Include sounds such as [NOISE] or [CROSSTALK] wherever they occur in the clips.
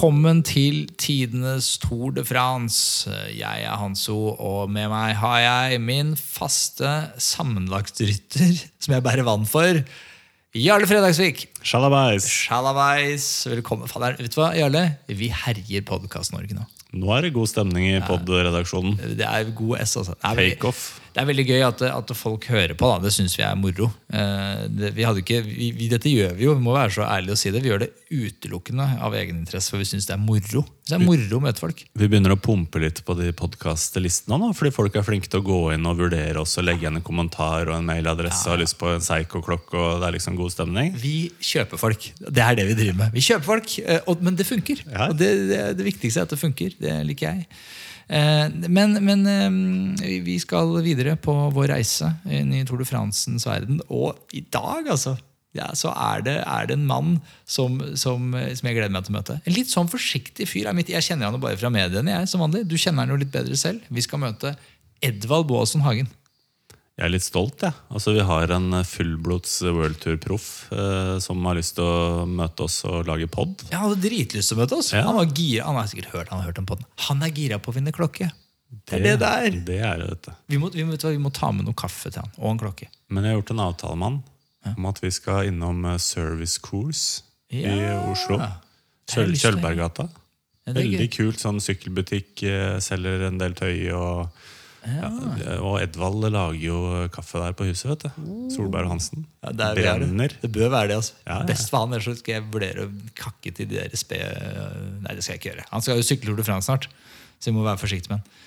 Velkommen til tidenes Tour de France. Jeg er Hanso, og med meg har jeg min faste sammenlagtrytter, som jeg bærer vann for. Jarle Fredagsvik. Shalabais. Shalabais. Velkommen. Fader, vet du hva, Jarle? Vi herjer Podkast-Norge nå. Nå er det god stemning i pod-redaksjonen. Det er god S, altså. Det er, Take off. Det er veldig gøy at, at folk hører på. Da. Det syns vi er moro. Eh, det, vi ikke, vi, vi, dette gjør vi jo, vi må være så ærlige å si det. Vi gjør det utelukkende av egeninteresse, for vi syns det er moro. Det er moro å møte folk. Vi begynner å pumpe litt på de podkastlistene nå, fordi folk er flinke til å gå inn og vurdere oss og legge igjen en kommentar og en mailadresse og har lyst på en Psycho-klokk, og det er liksom god stemning. Vi kjøper folk. Det er det vi driver med. Vi kjøper folk, eh, og, Men det funker. Ja. Og det, det, det viktigste er at det funker. Det liker jeg. Eh, Men, men eh, vi skal videre på vår reise inn i Tour de Francens verden. Og i dag, altså, ja, så er det, er det en mann som, som, som jeg gleder meg til å møte. En litt sånn forsiktig fyr. Jeg kjenner han jo bare fra mediene, jeg, som vanlig. Du kjenner han jo litt bedre selv. Vi skal møte Edvald Boasson Hagen. Jeg er litt stolt, jeg. Altså, vi har en fullblods worldtour-proff eh, som har lyst til å møte oss og lage pod. han hadde dritlyst til å møte oss. Ja. Han var gira, han har sikkert hørt, han har hørt om podden. Han er gira på å vinne klokke. Det er det det er. Det er det, du. Vi må, vi, må, vi må ta med noe kaffe til han, og en klokke. Men jeg har gjort en avtale med han om at vi skal innom eh, Service Course i Oslo. Kjøl. Kjølberggata. Ja, er Veldig kult. sånn Sykkelbutikk, eh, selger en del tøy. Og, ja. og Edvald lager jo kaffe der på huset, vet du. Solberg og Hansen. Ja, det, er, er Brenner. det. det bør være det. altså. Ja, ja. Best for han, ellers skal jeg vurdere å kakke til de der spe... Nei, det skal jeg ikke gjøre. Han skal jo sykle Tour de France snart, så vi må være forsiktige med han.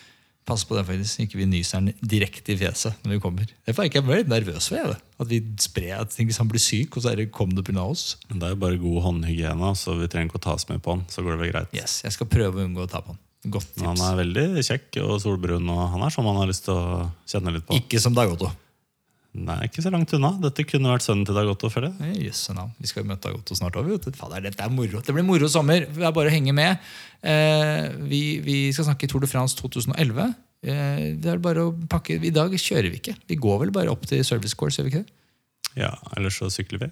Pass på det, faktisk. Ikke vi nyser han direkte i fjeset når vi kommer. Derfor er jeg ikke litt nervøs for det. At vi sprer at hvis han blir syk, og så er det kom det pga. oss. Men det er jo bare god håndhygiene, så vi trenger ikke å ta så mye på han. Så går det vel greit. Yes, Jeg skal prøve å unngå å ta på han. Godt tips. han er veldig kjekk og solbrun, og han er sånn man har lyst til å kjenne litt på. Ikke som Dag Otto. Nei, ikke så langt unna. Dette kunne vært sønnen til Dag Otto, føler jeg. Jøsse navn. Vi skal jo møte Dag Otto snart òg. Fader, dette er moro. Det blir moro sommer. Det er bare å henge med. Eh, vi, vi skal snakke Tour de France 2011. Eh, det er bare å pakke I dag kjører vi ikke. Vi går vel bare opp til service course, gjør vi ikke det? Ja, Ellers så sykler vi.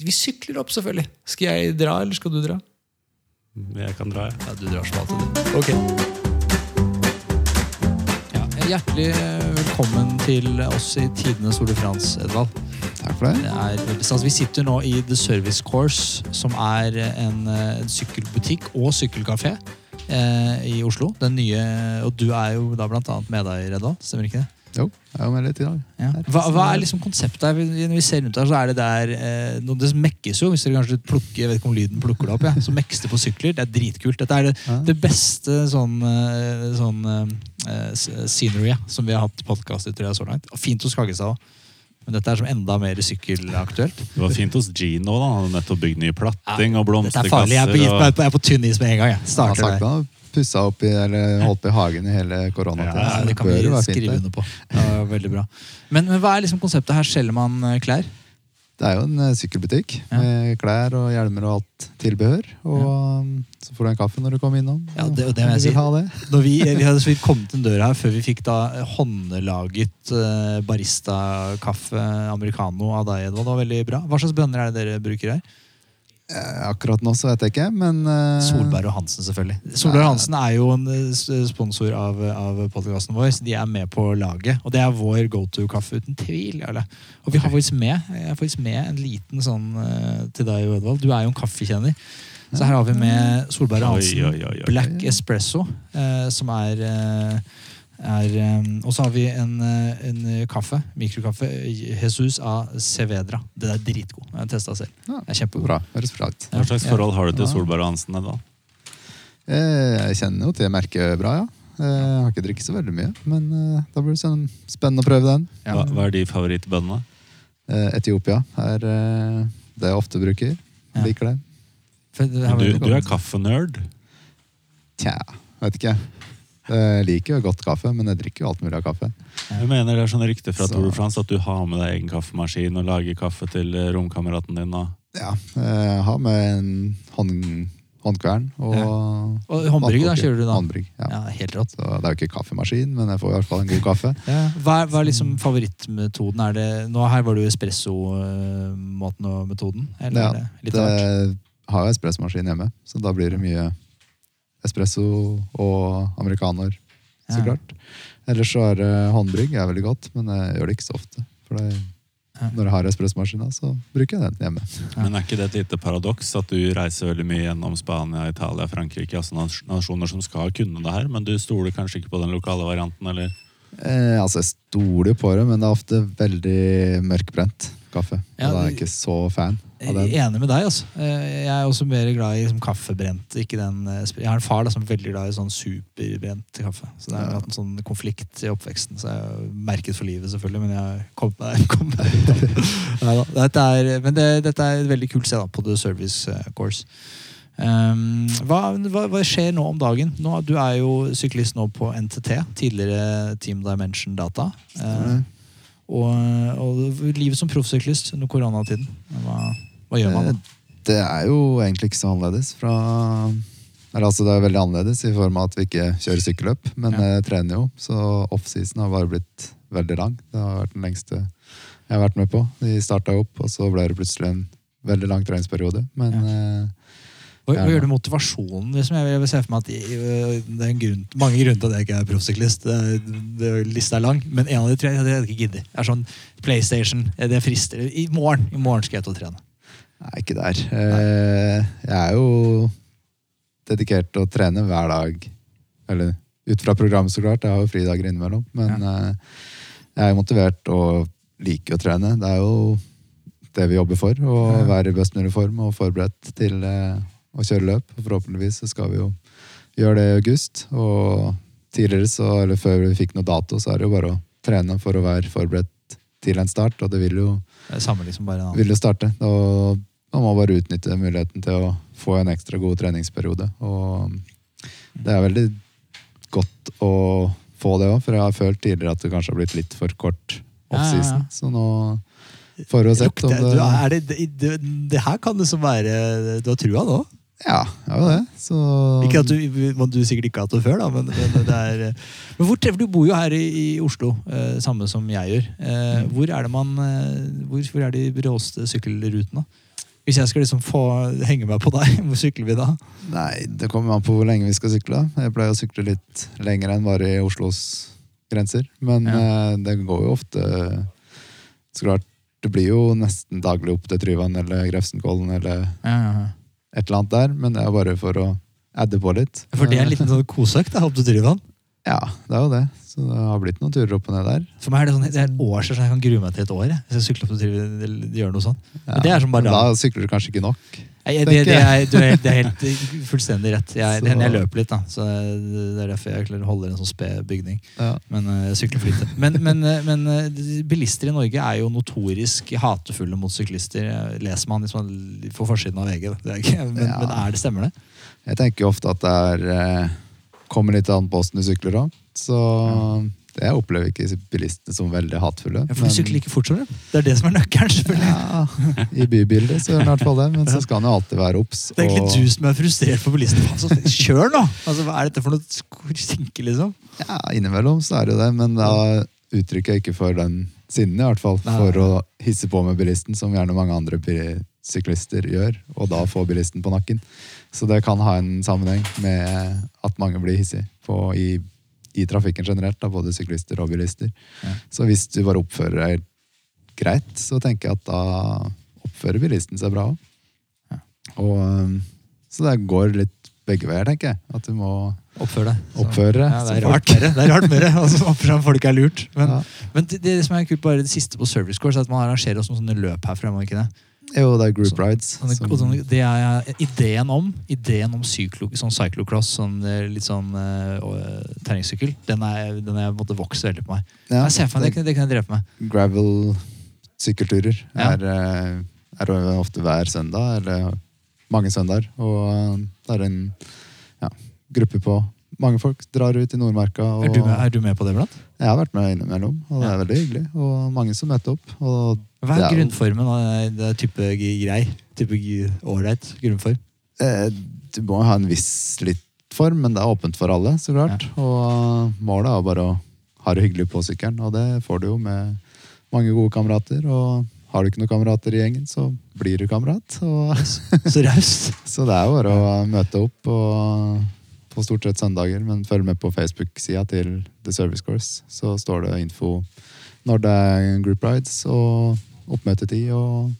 Vi sykler opp, selvfølgelig. Skal jeg dra, eller skal du dra? Jeg kan dra, jeg. Ja, du drar som alltid, du. Ok. Ja, hjertelig velkommen til oss i Tidenes Ole Frans, Edvald. Takk for det. Det er. Vi sitter nå i The Service Course, som er en, eh, en sykkelbutikk og sykkelkafé eh, i Oslo. Den nye, og du er jo da blant annet med deg, Redvald. Stemmer ikke det? Jo, jeg er jo med litt i dag. Ja. Hva, hva er liksom konseptet her? Når vi ser rundt her, så er det der eh, noe, Det mekkes jo, hvis dere kanskje plukker Jeg vet ikke om lyden plukker det opp, ja. så mekkes det på sykler. Det er dritkult. Dette er det, Ja. det beste sånn, eh, sånn eh, scenery ja, som vi har hatt podkast i tror jeg, så langt. Fint hos Kaggestad òg. Men dette er som enda mer sykkelaktuelt. Det var fint hos Gino. da Han hadde nettopp bygd ny platting og blomsterkasser. Dette er farlig. Jeg er på, is- jeg er på tynn is med en gang. Jeg starter der. han pussa opp i, eller holdt på i hagen i hele koronatiden. Ja, Ja, det kan vi skrive under på. Ja, veldig bra. Men, men hva er liksom konseptet her? Selger man eh, klær? Det er jo en eh, sykkelbutikk med klær og hjelmer og alt tilbehør. Og um, så får du en kaffe når du kommer innom. Ja, det- det må jeg si. ha det. Når vi, vi hadde så vidt kommet inn døra her før vi fikk da håndlaget uh, barista-kaffe americano av deg, Edvald. Det var veldig bra. Hva slags bønner er det dere bruker her? Eh, Akkurat nå så vet jeg ikke, men eh, Solberg og Hansen, selvfølgelig. Solberg og Hansen er jo en sponsor av, av podkasten vår. så De er med på laget. Og det er vår go to-kaffe, uten tvil. Jarle. Og vi har faktisk med, jeg har faktisk med en liten sånn til deg, Edvald. Du er jo en kaffekjenner. Så her har vi med Solberg Hansen oi, oi, oi. Black Espresso, eh, som er, eh, er eh, Og så har vi en, eh, en kaffe, mikrokaffe, Jesus av Cevedra. Den er dritgod. Jeg har testa selv. Ja, Det er kjempegod. bra. Høres bra ut. Hva slags forhold har du til Solberg Hansen? da? Eh, Jeg kjenner jo til merket bra, ja. Eh, Jeg har ikke drukket så veldig mye, men da blir det sånn spennende å prøve den. Ja. Hva, hva er de favorittbønnene? Eh, Etiopia er det jeg ofte bruker. Ja. Liker det. For det Du, du er kaffenerd. Tja, vet ikke. Jeg liker jo godt kaffe, men jeg drikker jo alt mulig av kaffe. Jeg mener det er sånn rykte fra Tour de France at du har med deg egen kaffemaskin og lager kaffe til eh, romkameraten din. Og Ja, jeg har med en hånd, håndkvern og Og håndbrygg, da, kjører du da? Håndbrygg, ja. Ja, helt rått. Så det er jo ikke kaffemaskin, men jeg får i hvert fall en god kaffe. [LAUGHS] Ja. Hva, er, hva er liksom favorittmetoden? Er det, nå Her var det jo espresso-måten og metoden. Eller Ja, det litt det? Har jo espressomaskin hjemme, så da blir det mye espresso og amerikaner, så Ja. klart. Ellers så er det håndbrygg er veldig godt, men jeg gjør det ikke så ofte. For det, Ja. når jeg har espressomaskina, så bruker jeg den hjemme. Men er ikke det et lite paradoks at du reiser veldig mye gjennom Spania, Italia, Frankrike, altså nasjoner som skal kunne det her, men du stoler kanskje ikke på den lokale varianten, eller? Eh, altså, jeg stoler på det, men det er ofte veldig mørkbrent kaffe. Ja, og da er jeg ikke så fan av den. Enig med deg. altså. Eh, Jeg er også mer glad i liksom, kaffebrent. ikke den... eh, Jeg har en far da, som er veldig glad i sånn superbrent kaffe. Så det har hatt en sånn konflikt i oppveksten. Så jeg har merket for livet, selvfølgelig, men jeg har kommet meg, [LAUGHS] kom meg ut av. [LAUGHS] Dette er, Men det, dette er et veldig kult sted da, på The Service eh, Course. Um, hva, hva, hva skjer nå om dagen? Nå, du er jo syklist nå på NTT, tidligere Team Dimension Data. Eh, og, og livet som proffsyklist under koronatiden, hva, hva gjør man? Eh, Det er jo egentlig ikke så annerledes fra eller altså Det er veldig annerledes i form av at vi ikke kjører sykkelløp, men Ja. jeg trener jo. Så offseason har bare blitt veldig lang. Det har vært den lengste jeg har vært med på. Vi starta opp, og så ble det plutselig en veldig lang treningsperiode. Men eh, Hva, hva gjør du motivasjonen? Liksom, jeg vil se for meg at det er en grunn, mange grunner til at jeg ikke er proffsyklist. Lista er lang, men en av de tre jeg, hadde ikke giddet. Det er sånn PlayStation, det frister. I morgen, i morgen skal jeg til å trene. er ikke der. Eh, jeg er jo dedikert til å trene hver dag. Eller ut fra programmet, så klart. Jeg har jo fridager innimellom. Men ja. jeg er motivert og liker å trene. Det er jo det vi jobber for. Å være i best mulig form og forberedt til eh, å kjøre løp. Forhåpentligvis så skal vi jo gjøre det i august. Og tidligere, så, eller før vi fikk noe dato, så er det jo bare å trene for å være forberedt til en start. Og det vil jo Det samme liksom bare vil jo starte. Og man må bare utnytte muligheten til å få en ekstra god treningsperiode. Og det er veldig godt å få det òg, for jeg har følt tidligere at det kanskje har blitt litt for kort Ja, ja, ja. Så nå får vi se om det, det, det her kan liksom være Du har trua nå? Ja, det var det. Så Ikke at du, du sikkert ikke har hatt det før, da, men, men det er Men hvor treffer Du bor jo her i, i Oslo, eh, samme som jeg gjør. Eh, Mm. hvor er det man eh, hvor, hvor er de råeste sykkelrutene? Hvis jeg skal liksom få henge meg på deg, [LAUGHS] hvor sykler vi da? Nei, det kommer an på hvor lenge vi skal sykle. Jeg pleier å sykle litt lenger enn bare i Oslos grenser. Men Ja. eh, det går jo ofte Så klart, det blir jo nesten daglig opp til Tryvann eller Grefsenkollen eller et eller annet der, men det er bare for å adde på litt. For det er en liten sånn koseøkt opp til Tryvann. Ja, det er jo det. Så det har blitt noen turer opp og ned der. For meg er det, sånn, det er et år siden jeg kan grue meg til et år. Jeg. Hvis jeg sykler opp eller gjør noe sånt. Ja. Men det er som bare Da sykler du kanskje ikke nok. Nei, det, det, er, du er, helt- det er helt fullstendig rett. Jeg, det hender jeg løper litt, da. Så det er derfor jeg holder en sånn sped bygning. Ja. Men eh, jeg sykler for lite. Men, men, eh, men eh, bilister i Norge er jo notorisk hatefulle mot syklister. Eh, Leser man liksom på forsiden av VG. da. Det er ikke, men, Ja. men er det, stemmer det? Jeg tenker ofte at det er eh, kommer litt an på åssen du sykler òg. Så jeg opplever ikke bilistene som veldig hatefulle. Ja, for du sykler ikke fort som dem. Det er det som er nøkkelen. selvfølgelig. ja, I bybildet så gjør den i hvert fall det, men så skal den jo alltid være obs. Det er egentlig og- du som er frustrert på bilisten. Altså, kjør nå! Altså, hva er dette for noe sinke, liksom? Ja, innimellom så er det jo det, men da uttrykker jeg ikke for den sinnen, i hvert fall. Nei. For å hisse på med bilisten, som gjerne mange andre syklister gjør, og da få bilisten på nakken. Så det kan ha en sammenheng med at mange blir hissige på, i, i trafikken generelt, da, både syklister og bilister. Ja. Så hvis du bare oppfører deg greit, så tenker jeg at da oppfører bilisten seg bra òg. Ja. Og, um, så det går litt begge veier, tenker jeg. At du må oppføre deg. Oppføre. Ja, det er rart. Det er rart mer. Altså, oppføre folk er lurt. Men, Ja. men det, det som er kult bare det siste på Service Course, er at man arrangerer også noen sånne løp her fremme. ikke det? Jo, det er group Så- rides. Sånne, som- det er ideen om ideen om syklo, sånn cyclocross, sånn, eh, litt sånn uh, terrengsykkel, den er, den er måtte vokse veldig på meg. Ja, jeg ser for meg, det, kan- det kan jeg drepe med. Gravel-sykkelturer Ja. er, eh, er ofte hver søndag, eller mange søndager. Og eh, det er en ja, gruppe på. Mange folk drar ut i Nordmarka. Og Er du, med, er du med på det, blant? Jeg har vært med innimellom, og det er veldig hyggelig. Og mange som møter opp. Hva er er grunnformen av det- type grei? Type ålreit grunnform? Eh, Du må ha en viss litt form, men det er åpent for alle, så klart. Og målet er bare å ha det hyggelig på sykkelen, og det får du jo med mange gode kamerater. Og har du ikke noen kamerater i gjengen, så blir du kamerat. Og, Så raust. [LAUGHS] så det er bare å møte opp og, på stort sett søndager, men følg med på Facebook-sida til The Service Course. Så står det info når det er group rides og oppmøtetid og,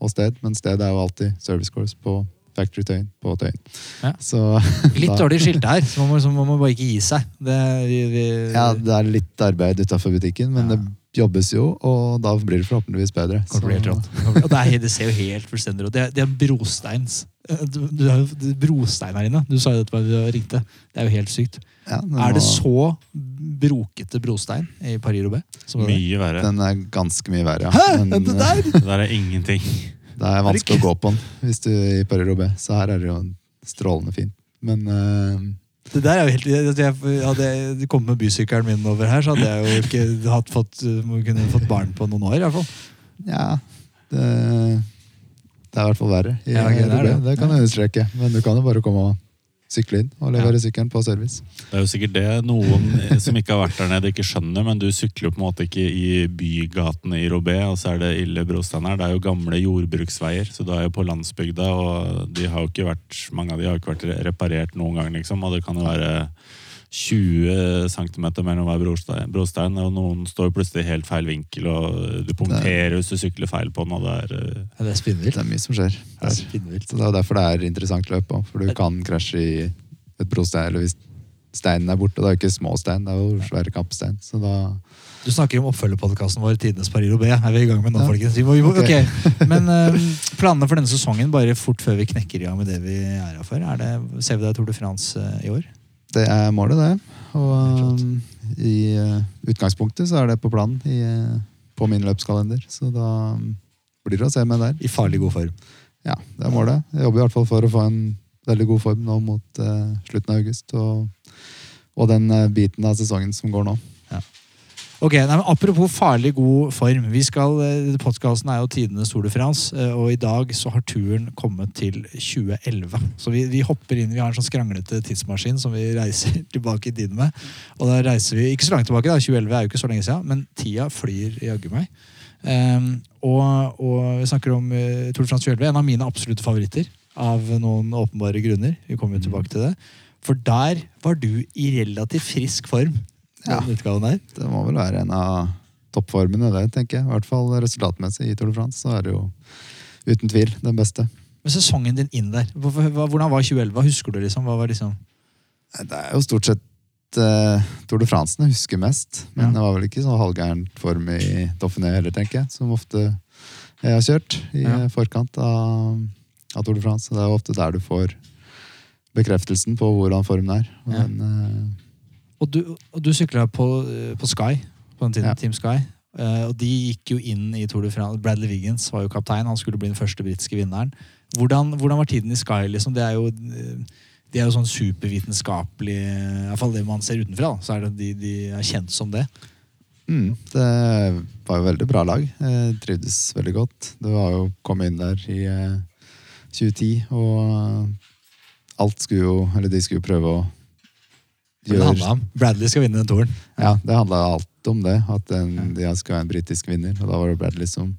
og sted. Men stedet er jo alltid Service Course på Factory Tøyen på Tøyen. Ja. Så [LAUGHS] Litt dårlig skilt her, så man må, så man må bare ikke gi seg. Det, vi, vi, Ja, det er litt arbeid utafor butikken, men Ja. det jobbes jo, og da blir det forhåpentligvis bedre. Så-. Det, er, det ser jo helt fullstendig ut. Det, er- det er brosteins. Du, du har jo brostein her inne. Du sa jo dette da vi ringte. Det er jo helt sykt. Ja, den Er det må- så brokete brostein i Paris-Roubais? som det? Mye verre. Den er ganske mye verre, ja. Hæ? Men, Det eh, der? Det der er ingenting. [LAUGHS] Det er vanskelig å gå på den hvis du er i Paris-Roubaix, så her er det jo strålende fint. Men eh, Det der er jo helt, jeg, jeg, hadde jeg kommet med bysykkelen min over her, så hadde jeg jo ikke hatt fått, kunne fått barn på noen år. i hvert fall. ja det, det er i hvert fall verre i Ja, okay, det er det. Det kan jeg understreke. Men du kan jo bare komme og sykle inn og levere sykkelen på service. Det er jo sikkert det noen som ikke har vært der nede, ikke skjønner, men du sykler jo på en måte ikke i bygatene i Robé, og så er det ille brostein her. Det er jo gamle jordbruksveier, så du er jo på landsbygda, og de har jo ikke vært, mange av de har jo ikke vært reparert noen gang, liksom, og det kan jo være 20 cm mellom hver brostein, brostein, og noen står plutselig i helt feil vinkel, og du punkterer hvis du sykler feil på den, og det er eh, Ja, det er spinnvilt. Det er mye som skjer. Det er spinnvilt. Så Det er derfor det er interessant løp òg, for du kan krasje i et brostein. Eller hvis steinen er borte. Det er jo ikke små stein, det er jo svære kappstein. Så da Du snakker om oppfølgerpodkasten vår, Tidenes Pariro B. Er vi i gang med nå, Ja. folkens? Vi må, vi må, Ok. ok. [LAUGHS] Men um, planene for denne sesongen, bare fort før vi knekker i gang med det vi er her for, er det, ser vi deg i Tour de France uh, i år? Det er målet, det. Og um, i uh, utgangspunktet så er det på planen i, uh, på min løpskalender. Så da um, blir det å se med der. I farlig god form. Ja, det er målet. Jeg jobber i hvert fall for å få en veldig god form nå mot uh, slutten av august. Og, og den uh, biten av sesongen som går nå. Ok, nei, men Apropos farlig god form. vi skal, eh, Podkasten er jo tidenes Tour de France, eh, og i dag så har turen kommet til 2011. Så vi, vi hopper inn, vi har en sånn skranglete tidsmaskin som vi reiser [LAUGHS] tilbake i tiden med. Og da reiser vi ikke så langt tilbake, da, 2011 er jo ikke så lenge siden, men tida flyr jaggu meg. Um, og, og vi snakker om uh, Tour de France 2011, en av mine absolutte favoritter. Av noen åpenbare grunner. Vi kommer jo tilbake til det. For der var du i relativt frisk form. Ja. Det må vel være en av toppformene, det, tenker jeg. I hvert fall resultatmessig i Tour de France. Så er det jo uten tvil den beste. Men sesongen din inn der, hvordan var 2011? Hva husker du? liksom? Hva var liksom? Det er jo stort sett uh, Tour de France jeg husker mest. Men Ja. det var vel ikke så halvgæren form i Doffiné heller, tenker jeg. Som ofte jeg har kjørt i Ja. forkant av, av Tour de France. Så det er jo ofte der du får bekreftelsen på hvordan formen er. Og Ja. den, eh, Og du, og du sykla på, eh, på Sky, på den tiden, Ja. Team Sky. Uh, og de gikk jo inn i Tour de France. Bradley Wiggins var jo kaptein. Han skulle bli den første britiske vinneren. Hvordan, hvordan var tiden i Sky? liksom? Det er jo, eh, de er jo sånn supervitenskapelig Iallfall det man ser utenfra. da, Så er det de, de er kjent som det. Mm, det var jo veldig bra lag. Jeg trivdes veldig godt. Det var jo å komme inn der i eh, 2010, og alt skulle jo Eller de skulle jo prøve å Om Bradley skal vinne den touren. Ja, det handla alt om det. At en, de skal ha en britisk vinner. Og da var det Bradley som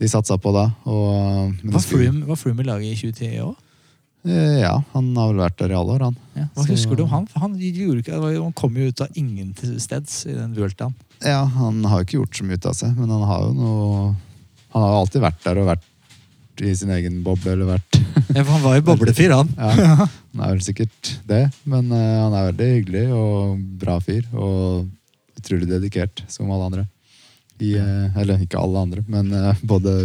de satsa på da. Og, Var Froome var Froome i laget i 2010 òg? Eh, Ja, han har vel vært der i alle år, han. Ja. Hva Så- husker du om han? Han, ikke, han kom jo ut av ingen steds i den Vueltaen. Ja, han har jo ikke gjort så mye ut av seg, men han har jo noe Han har jo alltid vært der og vært i sin egen boble, eller vært Ja, for han var jo [LAUGHS] boblefyr, han. Ja, han er vel sikkert det, men uh, han er veldig hyggelig og bra fyr. Og utrolig dedikert, som alle andre. I, uh, eller ikke alle andre, men uh, både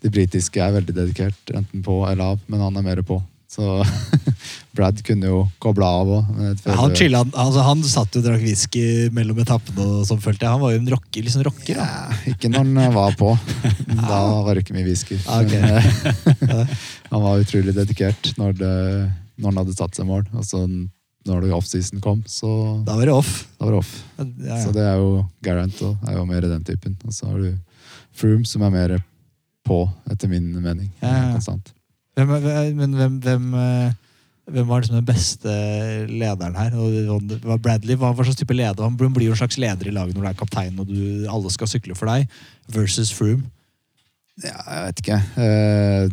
de britiske er veldig dedikert, enten på eller av, men han er mer på. Så [LAUGHS] Brad kunne jo koble av òg. Han, chilla, altså, han satt jo og drakk whisky mellom etappene. og sånn, følte jeg. Han var jo en rocker. Liksom rocker. Ja, ikke når han var på. [LAUGHS] Da var det ikke mye whisky. Ok. Men, eh, [LAUGHS] han var utrolig dedikert når det når han hadde satt seg mål. Og så når det offseason kom, så Da var det off. var det off. Ja. Så det er jo Garant og er jo mer den typen. Og så har du Froome, som er mer på, etter min mening. Ja, ja, ja. Konstant. Hvem, er- men hvem, hvem, eh, hvem var liksom den beste lederen her? Og Bradley, hva, hva slags type leder? Han blir jo en slags leder i laget når du er kaptein og du, alle skal sykle for deg, versus Froome. Ja, jeg vet ikke. Eh,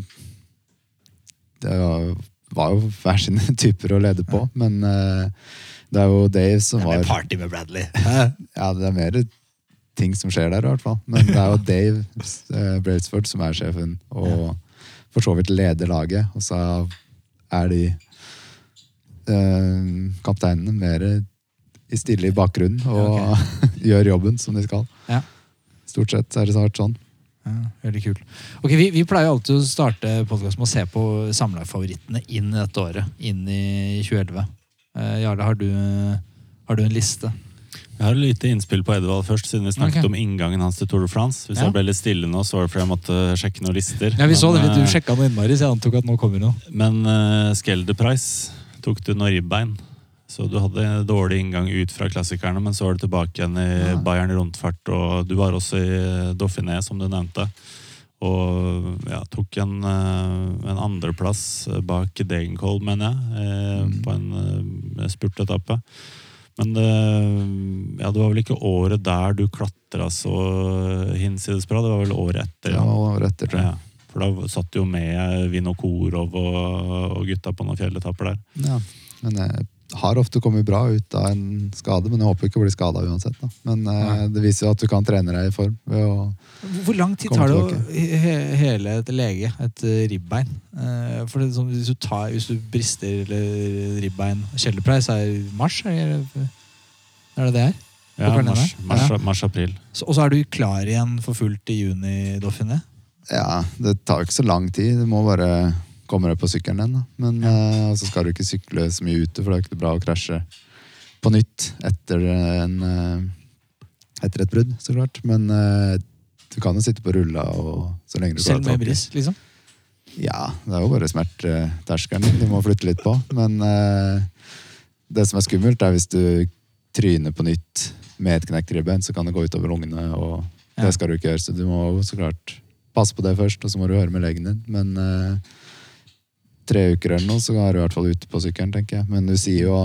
Det var, var jo hver sine [LAUGHS] typer å lede på, men eh, det er jo Dave som var Det var mer party med Bradley. [LAUGHS] Ja, det er mer ting som skjer der, i hvert fall. Men det er jo [LAUGHS] Dave eh, Brailsford som er sjefen, og for så vidt leder laget. Og så er de eh, kapteinene mer i stille i bakgrunnen og [LAUGHS] gjør jobben som de skal. Ja. Stort sett er det vært sånn. Ja, veldig kult. Ok, vi, vi pleier alltid å starte podkasten med å se på samlerfavorittene inn i dette året. Inn i 2011. Eh, Jarle, har du, har du en liste? Jeg har et lite innspill på Edvald først, siden vi snakket okay. om inngangen hans til Tour de France. Hvis Ja. jeg ble litt stille nå, så var det fordi jeg måtte sjekke noen lister. Ja, vi så det, Du eh, sjekka noe innmari, så jeg antok at nå kommer noe. Men uh, Skelderprice tok du noe ribbein. Så du hadde dårlig inngang ut fra klassikerne, men så var du tilbake igjen i Ja. Bayern Rundfart, og du var også i Dauphiné, som du nevnte. Og ja, tok en, eh, en andreplass bak Degenkolb, mener jeg, eh, Mm. på en eh, spurtetappe. Men det, ja, det var vel ikke året der du klatra så hinsides bra, det var vel året etter. Ja, ja året etter, tror jeg. Ja, for da satt jo med Vinokorov og, og gutta på noen fjelletapper der. Ja. Men jeg har ofte kommet bra ut av en skade, men jeg håper ikke å bli skada uansett. Da. Men eh, det viser jo at du kan trene deg i form ved å Hvor lang tid tar det å he he- hele et lege et eh, ribbein? Eh, For det, sånn, hvis, du tar, hvis du brister eller ribbein Kjellerpreis er i mars? Er det er det det er? Ja, mars-april. mars, mars april. Og så er du klar igjen for fullt i juni, Dauphiné? Ja, det tar jo ikke så lang tid. Du må bare komme deg på sykkelen igjen. Men eh, så skal du ikke sykle så mye ute, for det er ikke bra å krasje på nytt etter, en, eh, etter et brudd, så klart. Men eh, du kan jo sitte på rulla og, så lenge du Selv klarer med å bris, liksom? Ja, det er jo bare smerteterskelen din du må flytte litt på. Men det som er skummelt, er hvis du tryner på nytt med et knekt ribbein, så kan det gå utover lungene, og Ja. det skal du ikke gjøre. Så du må så klart passe på det først, og så må du høre med legen din. Men tre uker eller noe, så er du i hvert fall ute på sykkelen, tenker jeg. Men du sier jo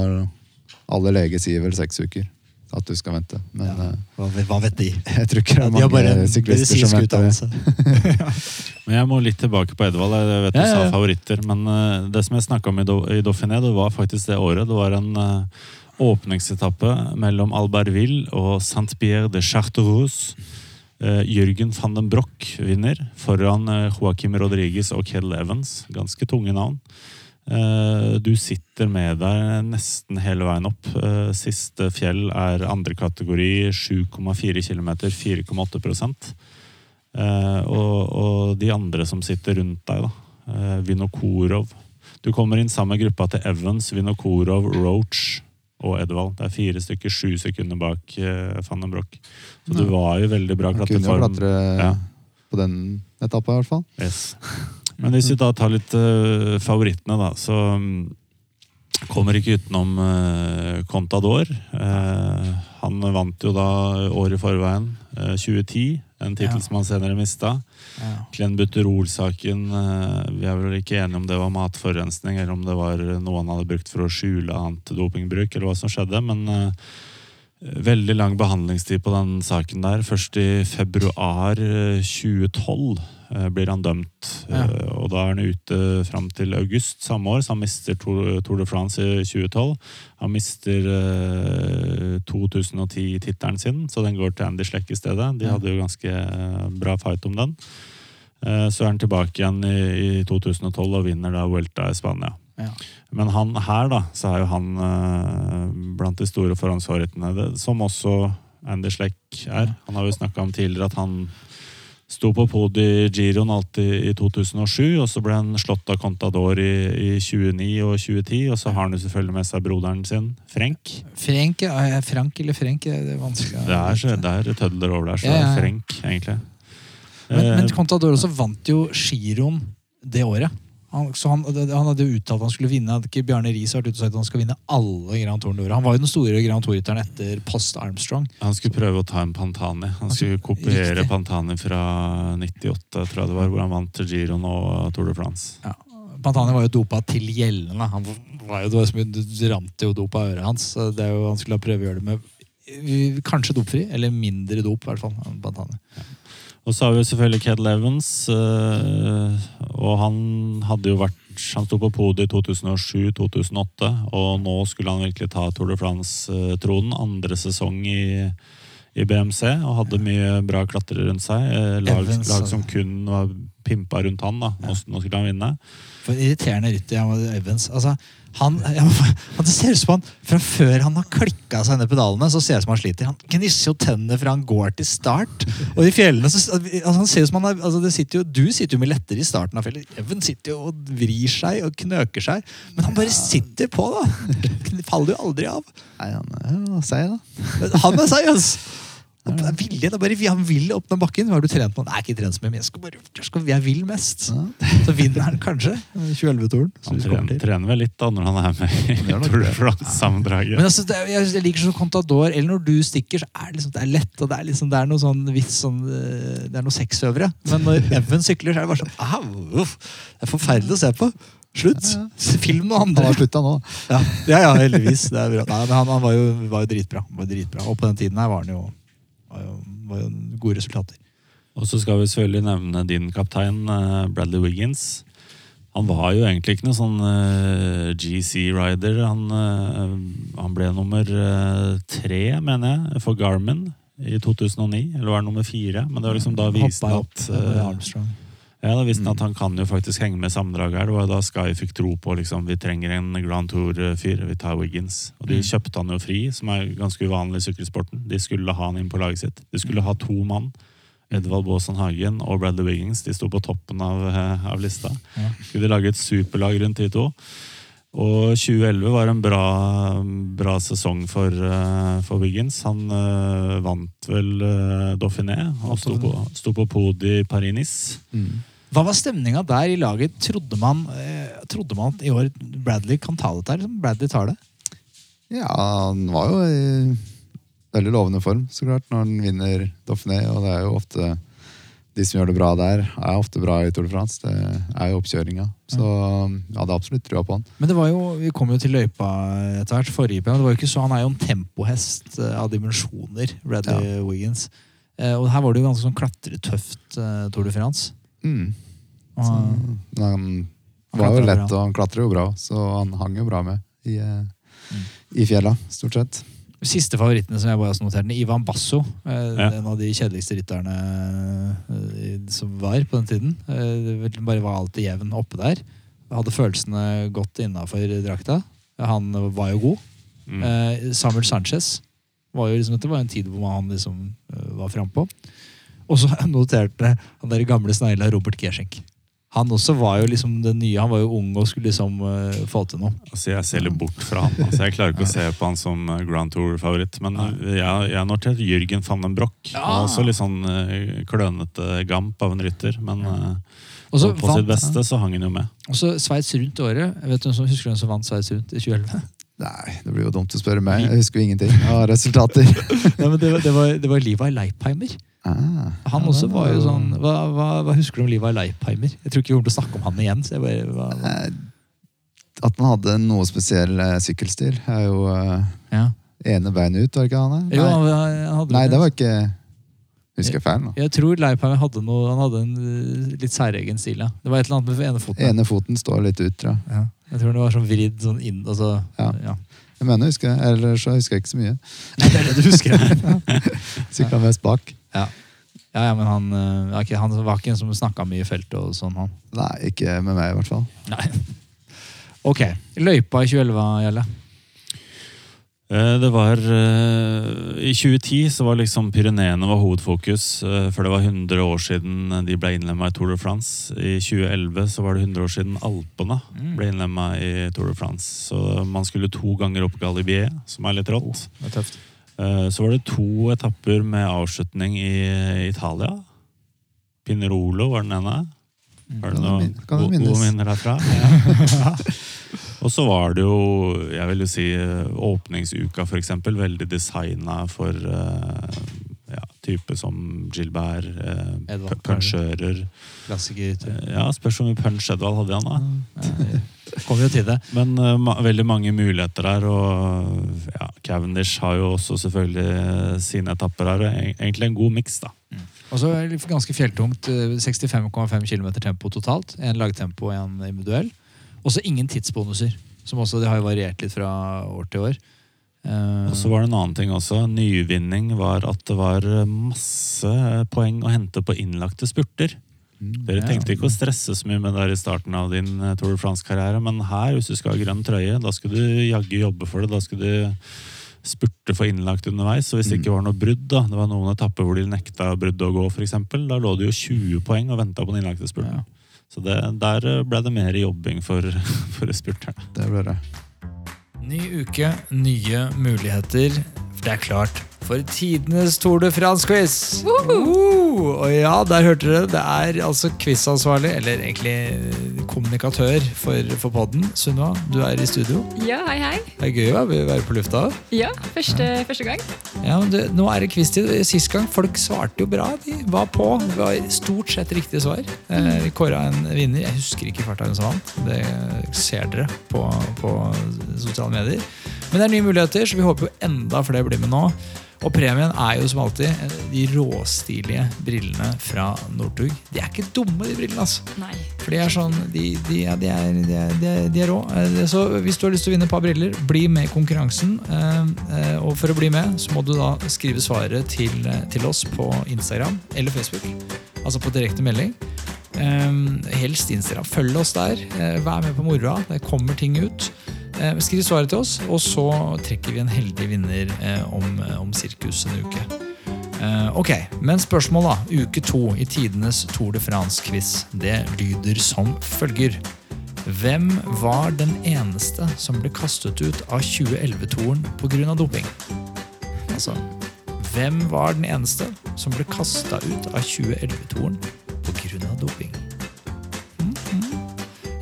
Alle leger sier vel seks uker at du skal vente. Men Ja. eh, Hva, hva vet de? jeg tror ikke det er de bare mange syklister som venter. [LAUGHS] [LAUGHS] Men jeg må litt tilbake på Edvald. Jeg vet du Ja, ja, ja. sa favoritter. Men eh, det som jeg snakka om i, Dauphiné, det var faktisk det året. Det var en eh, åpningsetappe mellom Albertville og Saint-Pierre de Charterouse. Eh, Jørgen van den Broch vinner foran eh, Joaquim Rodriguez og Kell Evans. Ganske tunge navn. Eh, Du sitter med deg nesten hele veien opp. Siste fjell er andre kategori, 7,4 km, 4,8 Eh, og, og de andre som sitter rundt deg, da. Vinokorov. Du kommer inn samme gruppa til Evans, Vinokorov, Roach og Edvald. Det er fire stykker, sju sekunder bak uh, van den Broch. Så du var jo veldig bra klatreform. kunne jo klatre Ja. på den etappa, i hvert fall. Yes. Men hvis vi da tar litt uh, favorittene, da, så um, kommer ikke utenom uh, Contador. Han vant jo da året i forveien, eh, 2010, en tittel som han senere mista. Ja. Glenn Butterol-saken, eh, vi er vel ikke enige om det var matforurensning, eller om det var noe han hadde brukt for å skjule annet dopingbruk, eller hva som skjedde, men eh, veldig lang behandlingstid på den saken der. Først i februar eh, 2012 eh, blir han dømt, Ja. eh, og da er han ute fram til august samme år, så han mister Tour, de France i 2012. Han mister eh, 2010-tittelen sin, så den går til Andy Sleck i stedet. De hadde jo ganske eh, bra fight om den. Eh, Så er han tilbake igjen i, i 2012 og vinner da Vuelta i Spania. Ja. Men han her, da, så er jo han eh, blant de store forhåndsfavorittene, som også Andy Sleck er. Han har jo snakka om tidligere at han sto på podiet i Giroen alltid i 2007, og så ble han slått av Contador i, i 29 og 2010, og så har han jo selvfølgelig med seg broderen sin, Frenk. Frenk, ja, Frank eller Frenk? Det er vanskelig. Det er, det er tødler over der, så Ja, ja. Frenk, egentlig. Men, men Eh, Contador også vant jo giroen det året. Han, han, han hadde jo uttalt at han skulle vinne. Hadde ikke Bjarne Riis vært ute og sagt at han skal vinne alle Grand Tour d'Or? Han var jo den store Grand Tour-rytteren etter post Armstrong. Han skulle prøve å ta en Pantani. Han skulle kopiere riktig. Pantani fra 98, tror jeg det var, hvor han vant Giron og Tour de France. Ja. Pantani var jo dopa til gjeldende. Han var jo, det var mye, rant jo dop av øret hans. Det er jo, han skulle prøve å gjøre det med kanskje dopfri, eller mindre dop, i hvert fall. Pantani. Pantani. Og så har vi selvfølgelig Kedal Evans. øh, og han hadde jo vært Han sto på podiet i 2007-2008, og nå skulle han virkelig ta Tour de France-tronen. Andre sesong i, i BMC, og hadde mye bra klatrere rundt seg. Eh, Lag, lag som kun var pimpa rundt han. da. Nå, nå skulle han vinne. For irriterende rytter, Evans. Altså, han, [LAUGHS] han, det ser ut som han fra før han har klikka seg ned pedalene, så ser det ut som han sliter. Han gnisser jo tennene fra han går til start. Og i fjellene så, altså, han ser ut som han er, altså, det sitter jo, Du sitter jo mye lettere i starten av fjellet. Even sitter jo og vrir seg og knøker seg. Men han bare sitter på, da! Faller jo aldri av. Nei, han er jo seig, da. Han er seig, ass! Det er vilje, det er bare, han vil opp den bakken. Hva har du trent noe Nei, ikke trent så mye, men jeg, skal bare, jeg, skal, jeg vil mest. Så vinner han kanskje 2011-toren. Han trener, trener vel litt da når han er med i Tour de. France-sammendraget. Men altså, det, er- jeg, jeg liker sånn Contador, eller når du stikker, så er det, liksom, det er lett, og det er, liksom, det er noe sånn viss sånn eh, Det er noe sexøvere. Men når [LAUGHS] Even sykler, så er det bare sånn Au! Det er forferdelig å se på. Slutt! [LAUGHS] Film noe Han andre. har slutta nå. Ja, ja, ja heldigvis. Det er bra. Nei, men han, han var, jo, var jo dritbra. Var dritbra. Og på den tiden her var han jo, var jo, var jo gode resultater. Og så skal vi selvfølgelig nevne din kaptein, eh, Bradley Wiggins. Han var jo egentlig ikke noen sånn eh, GC-rider. Han, eh, han ble nummer tre, mener jeg, for Garmin i 2009. Eller var det nummer fire? Men det var liksom da viste at Armstrong. Ja, da visste han at han kan jo faktisk henge med sammendraget her. Det var da Sky fikk tro på liksom, vi trenger en Grand Tour-fyr. Vi tar Wiggins. Og de Mm. kjøpte han jo fri, som er ganske uvanlig i sykkelsporten. De skulle ha han inn på laget sitt. De skulle ha to mann. Edvald Baasen Hagen og Bradley Wiggins. De sto på toppen av, eh, av lista. Ja. Skulle de lage et superlag rundt de to. Og 2011 var en bra, bra sesong for, eh, for Wiggins. Han uh, vant vel uh, Dauphiné og sto på, sto på podiet i Paris-Nice. Hva var stemninga der i laget? Trodde man, eh, trodde man at i år Bradley kan ta dette? Liksom Bradley tar det? Ja, han var jo i veldig lovende form, så klart, når han vinner Dauphiné. Og det er jo ofte de som gjør det bra der, er ofte bra i Tour de France. Det er jo oppkjøringa. Så jeg hadde absolutt trua på han. Men det var jo, vi kom jo til løypa etter hvert. forrige gang. Det var jo ikke så, Han er jo en tempohest eh, av dimensjoner, Bradley Wiggins. Eh, og her var det jo ganske sånn klatretøft Tour de France. Mm. Og, Så, han- han Han var jo lett, bra. og han klatrer jo bra, så han hang jo bra med i, eh, Mm. i fjella, stort sett. Siste favorittene som jeg bare har notert, Ivan Basso. Eh, Ja. En av de kjedeligste rytterne eh, som var på den tiden. Det bare var alltid jevn oppe der. Hadde følelsene godt innafor drakta. Han var jo god. Mm. Eh, Samuel Sanchez var jo liksom, Dette var en tid hvor han liksom var frampå. Og så [LAUGHS] noterte han der gamle snegla Robert Gerschenk. Han også var jo liksom det nye. Han var jo ung og skulle liksom uh, få til noe. Altså, jeg ser litt bort fra han. Altså, jeg klarer ikke å se på han som eh, Grand Tour-favoritt. Men eh, jeg, jeg noterte Jürgen van den Broch. Ja. også litt sånn uh, klønete gamp av en rytter. Men uh, også, på på sitt beste så hang han jo med. Og så Sveits Rundt året. Vet du som husker hvem som vant Sveits Rundt i 2011? [LAUGHS] Nei, det blir jo dumt å spørre meg. Jeg husker jo ingenting av resultater. [LAUGHS] Nei, men det, var, det, var, det var Levi Leipheimer. Ah, Han også det var jo sånn hva, hva, hva husker du om Levi Leipheimer? Jeg tror ikke vi kommer til å snakke om han igjen. Bare, hva? Eh, At han hadde noe spesiell eh, sykkelstil, er jo eh, Ja. ene beinet ut, var det ikke han? Jo, Nei, han, han Nei det var ikke Husker jeg feil nå? Jeg tror Leipheimer hadde noe Han hadde en litt særegen stil, ja. Det var et eller annet med ene foten. Ene foten står litt ut, tror jeg. Ja. Jeg tror det var sånn vridd sånn inn altså, Ja. ja. Jeg mener jeg husker det, ellers så husker jeg ikke så mye. Nei, det er det du husker. [LAUGHS] Sykla mest bak. Ja. ja, ja, men han, okay, ikke- han var ikke en som snakka mye i feltet og sånn, han. Nei, ikke med meg i hvert fall. Nei. Ok. Løypa i 2011, Gjelle. Eh, Det var eh, I 2010 så var liksom Pyreneene var hovedfokus, eh, for det var 100 år siden de ble innlemma i Tour de France. I 2011 så var det 100 år siden Alpene Mm. ble innlemma i Tour de France. Så man skulle to ganger opp Galibier, som er litt rått. Det er tøft. Eh, Så var det to etapper med avslutning i Italia. Pinerolo var den ene. Har du Kan noen det gode minner derfra? [LAUGHS] Og så var det jo, jeg vil jo si, åpningsuka for eksempel, veldig designa for eh, ja, type som Gilbert, eh, punsjører. Klassiker. Eh, Ja, spørs hvor mye punch Edvald hadde han da. Kommer jo til det. [LAUGHS] Men uh, veldig mange muligheter der. og ja, Cavendish har jo også selvfølgelig sine etapper her. e- Egentlig en god miks, da. Og så ganske fjelltungt. eh, 65,5 km tempo totalt. En lagtempo og en individuell. Og så ingen tidsbonuser. Som også, Det har jo variert litt fra år til år. Eh, Og så var det en annen ting også. Nyvinning var at det var masse poeng å hente på innlagte spurter. Dere tenkte ikke å stresse så mye med det i starten av din eh, Tour de France-karriere, men her, hvis du skal ha grønn trøye, da skal du jaggu jobbe for det. Da skal du spurte for innlagt underveis. Så hvis det ikke var noe brudd, da, det var noen etapper hvor de nekta bruddet å gå, eksempel, da lå det jo 20 poeng og venta på den innlagte spurten. Ja. Så det, der ble det mer jobbing for, [LAUGHS] for spurterne. Det ble det. Ny uke, nye muligheter. Det er klart for tidenes Tour de France-quiz. Uh, og ja, der hørte dere. Det er altså quizansvarlig, eller egentlig kommunikatør for, for podden. Sunniva, du er i studio. Ja, hei, hei. Det er gøy å være på lufta. Ja, første, første gang. Ja, men det, Nå er det quiz-tid. Sist gang folk svarte jo bra. De var på. Det var stort sett riktige svar. Eh, Kåra en vinner. Jeg husker ikke farta hun som vant. Det ser dere på, på sosiale medier. Men det er nye muligheter, så vi håper jo enda flere blir med nå. Og premien er jo som alltid eh, de råstilige brillene fra Northug. De er ikke dumme, de brillene. altså. Nei. For de er sånn, de, de, ja, de, er, de, er, de, er, rå. Eh, Så hvis du har lyst til å vinne et par briller, bli med i konkurransen. Eh, Og for å bli med, så må du da skrive svaret til, til oss på Instagram eller Facebook. Altså på direkte melding. Helst Instagram. Følg oss der. Vær med på moroa. Det kommer ting ut. Eh, Skriv svaret til oss, og så trekker vi en heldig vinner eh, om, om sirkus en uke. Eh, ok, men spørsmål da. Uke to i tidenes Tour de France-quiz. Det lyder som følger. Hvem var den eneste som ble kastet ut av 2011-toren pga. doping? Altså, hvem var den eneste som ble kasta ut av 2011-toren pga. doping?